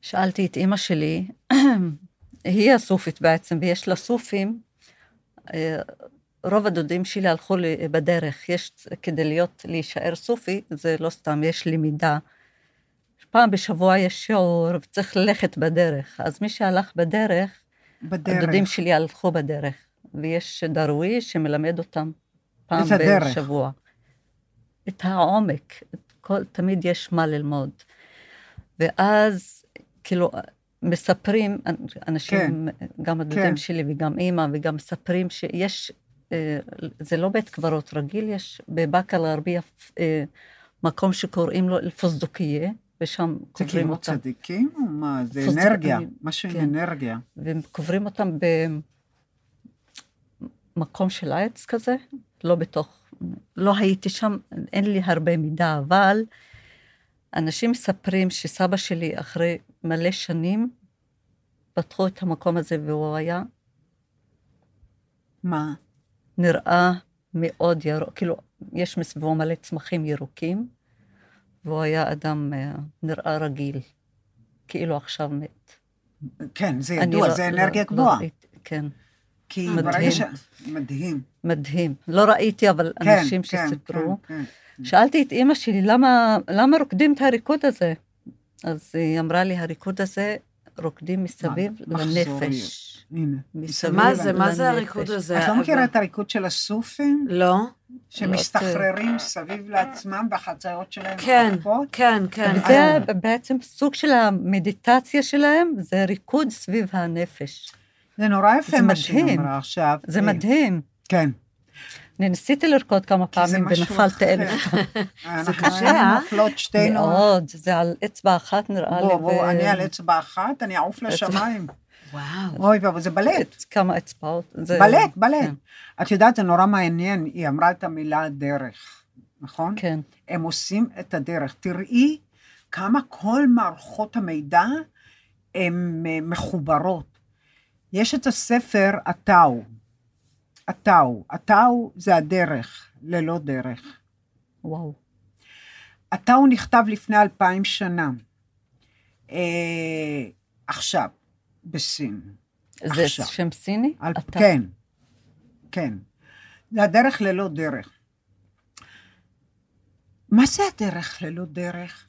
שאלתי את אימא שלי, היא הסופית בעצם, ויש לה סופים, אה, רוב הדודים שלי הלכו בדרך. יש, כדי להיות, להישאר סופי, זה לא סתם, יש למידה. פעם בשבוע יש שיעור, וצריך ללכת בדרך. אז מי שהלך בדרך, בדרך. הדודים שלי הלכו בדרך. ויש דרוויש שמלמד אותם פעם הדרך. בשבוע. את העומק, את כל, תמיד יש מה ללמוד. ואז, כאילו, מספרים, אנשים, גם הדודים כן. שלי וגם אימא, וגם מספרים שיש, אה, זה לא בית קברות רגיל, יש בבאקה אל-גרבייה אה, מקום שקוראים לו אל-פוסדוקיה, ושם זה קוברים כאילו אותם. צדיקים או מה? זה פוסט- אנרגיה, אני- משהו עם כן. אנרגיה. וקוברים אותם במקום של עץ כזה, לא בתוך, לא הייתי שם, אין לי הרבה מידע, אבל אנשים מספרים שסבא שלי אחרי מלא שנים, פתחו את המקום הזה והוא היה מה? נראה מאוד ירוק, כאילו, יש מסביבו מלא צמחים ירוקים, והוא היה אדם אה, נראה רגיל, כאילו עכשיו מת. כן, זה ידוע, לא- זה לא- אנרגיה לא גבוהה. ראיתי, כן. כי מדהים. ברגע ש... מדהים. מדהים. לא ראיתי, אבל כן, אנשים כן, שסיפרו. כן, כן. שאלתי את אימא שלי, למה, למה רוקדים את הריקוד הזה? אז היא אמרה לי, הריקוד הזה רוקדים מסביב. לנפש. הנה. מסביב מה זה, מה. זה הריקוד הזה? את לא מכירה את הריקוד של הסופים? לא. שמסתחררים סביב לעצמם והחצאיות שלהם כן? כן, כן. זה בעצם סוג של המדיטציה שלהם, זה ריקוד סביב הנפש. זה נורא יפה זה מה שהיא מדהים. אמרה עכשיו. זה אה, מדהים. כן. אני ניסיתי לרקוד כמה זה פעמים ונפלתי אחר. אלף פעם. אנחנו קשה, היינו אה? נופלות שתינו. מאוד, זה על אצבע אחת נראה לי. בוא, בוא, אני על אצבע אחת, אני אעוף לשמיים. וואו. אוי ואבוי, זה בלט. כמה אצבעות. זה- בלט, בלט. כן. את יודעת, זה נורא מעניין, היא אמרה את המילה דרך, נכון? כן. הם עושים את הדרך. תראי כמה כל מערכות המידע הן אה, מחוברות. יש את הספר הטאו. הטאו. הטאו זה הדרך, ללא דרך. וואו. הטאו נכתב לפני אלפיים שנה. אה, עכשיו, בסין. זה עכשיו. שם סיני? על... אתה- כן, כן. זה הדרך ללא דרך. מה זה הדרך ללא דרך?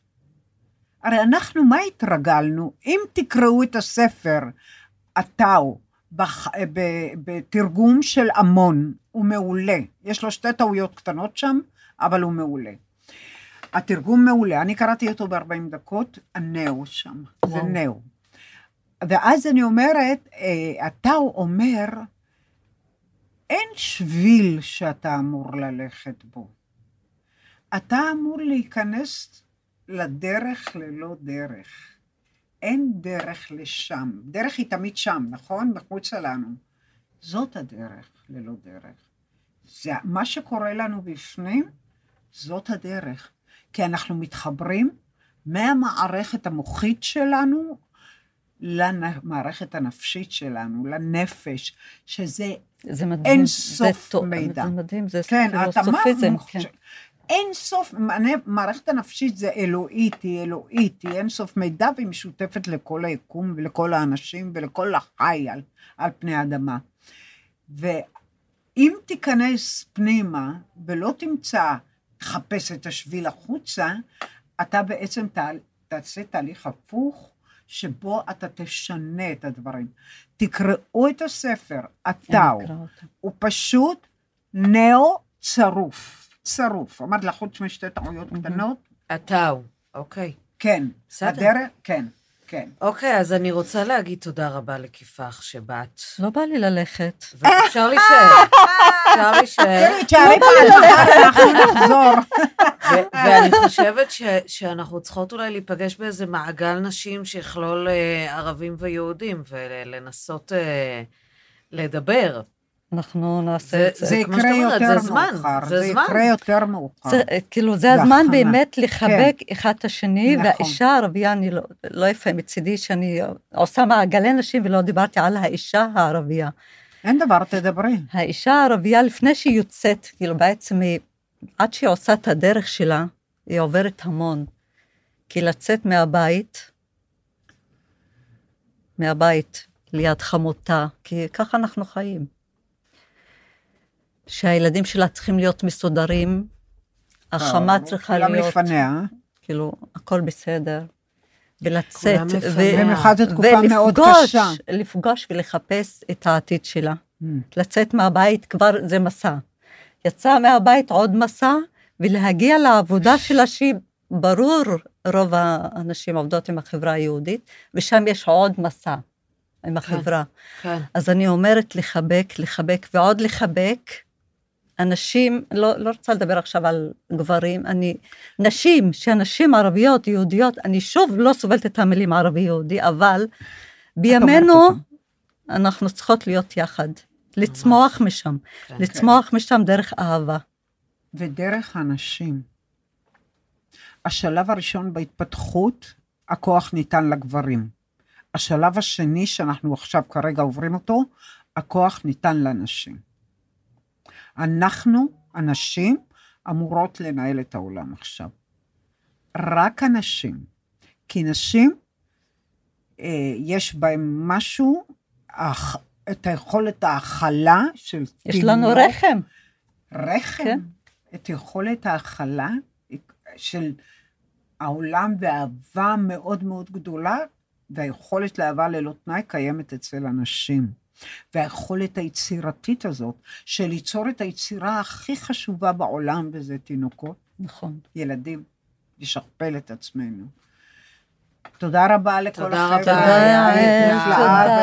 הרי אנחנו, מה התרגלנו? אם תקראו את הספר, הטאו, בח... ב... בתרגום של המון, הוא מעולה. יש לו שתי טעויות קטנות שם, אבל הוא מעולה. התרגום מעולה, אני קראתי אותו ב-40 דקות, הנאו שם, זה וואו. נאו. ואז אני אומרת, אה, הטאו אומר, אין שביל שאתה אמור ללכת בו. אתה אמור להיכנס לדרך ללא דרך. אין דרך לשם. דרך היא תמיד שם, נכון? מחוצה לנו. זאת הדרך ללא דרך. זה מה שקורה לנו בפנים, זאת הדרך. כי אנחנו מתחברים מהמערכת המוחית שלנו למערכת הנפשית שלנו, לנפש, שזה זה מדהים. אין זה סוף טוב, מידע. זה מדהים, זה כן, פילוסופיזם. כן. אין סוף, מערכת הנפשית זה אלוהית, היא אלוהית, היא אין סוף מידע והיא משותפת לכל היקום ולכל האנשים ולכל החי על, על פני האדמה. ואם תיכנס פנימה ולא תמצא, תחפש את השביל החוצה, אתה בעצם תה, תעשה תהליך הפוך, שבו אתה תשנה את הדברים. תקראו את הספר, אקרא אותה. הוא פשוט נאו צרוף, צרוף. אמרת לה, חוץ משתי טעויות קטנות? הטאו. אוקיי. כן. בסדר. הדרך, כן, כן. אוקיי, אז אני רוצה להגיד תודה רבה לכיפח שבאת. לא בא לי ללכת. ואפשר להישאר. אפשר להישאר. תשארי פעם אחת, אנחנו נחזור. ואני חושבת ש- שאנחנו צריכות אולי להיפגש באיזה מעגל נשים שיכלול אה, ערבים ויהודים, ולנסות אה, לדבר. אנחנו נעשה זה- את זה. זה יקרה יותר זה זמן, מאוחר. זה זה זמן. יקרה יותר מאוחר. זה, כאילו, זה הזמן. באמת לחבק כן. אחד את השני, נכון. והאישה הערבייה, אני לא, לא יפה מצידי שאני עושה מעגלי נשים ולא דיברתי על האישה הערבייה. אין דבר, תדברי. האישה הערבייה, לפני שהיא יוצאת, כאילו בעצם היא, עד שהיא עושה את הדרך שלה, היא עוברת המון. כי לצאת מהבית, מהבית ליד חמותה, כי ככה אנחנו חיים. שהילדים שלה צריכים להיות מסודרים, החמה אה, צריכה כולם להיות, לפניה. כאילו, הכל בסדר. ולצאת, כולם. במיוחד זו תקופה מאוד ולפגוש, קשה. לפגוש ולחפש את העתיד שלה. Mm. לצאת מהבית כבר זה מסע. יצאה מהבית עוד מסע, ולהגיע לעבודה שלה שהיא, ברור, רוב האנשים עובדות עם החברה היהודית, ושם יש עוד מסע עם החברה. כן. אז אני אומרת לחבק, לחבק ועוד לחבק. אנשים, לא, לא רוצה לדבר עכשיו על גברים, אני, נשים, שנשים ערביות, יהודיות, אני שוב לא סובלת את המילים ערבי-יהודי, אבל בימינו. אנחנו צריכות להיות יחד, לצמוח משם, כן. לצמוח משם דרך אהבה. ודרך הנשים. השלב הראשון בהתפתחות, הכוח ניתן לגברים. השלב השני, שאנחנו עכשיו כרגע עוברים אותו, הכוח ניתן לנשים. אנחנו, הנשים, אמורות לנהל את העולם עכשיו. רק הנשים. כי נשים, אה, יש בהן משהו, את היכולת ההכלה של יש לנו תינוק. רחם, רחם, כן. את יכולת ההכלה של העולם ואהבה מאוד מאוד גדולה, והיכולת לאהבה ללא תנאי קיימת אצל אנשים. והיכולת היצירתית הזאת, של ליצור את היצירה הכי חשובה בעולם, וזה תינוקות, נכון. ילדים, לשכפל את עצמנו. תודה רבה לכל תודה החבר'ה, רבה, תודה,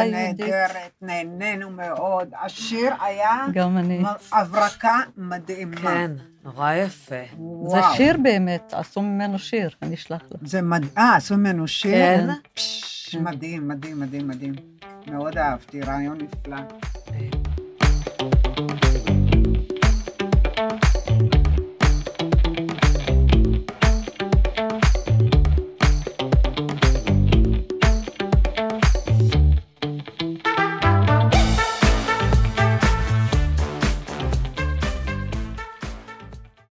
יהודית. ונהדרת, נהנינו מאוד. השיר היה גם אני. הברקה מדהימה. כן, נורא יפה. זה. שיר באמת, עשו ממנו שיר, אני אשלח לך. זה מדהים, אה, עשו ממנו שיר? כן. מדהים, מדהים, מדהים, מדהים. מאוד אהבתי, רעיון נפלא.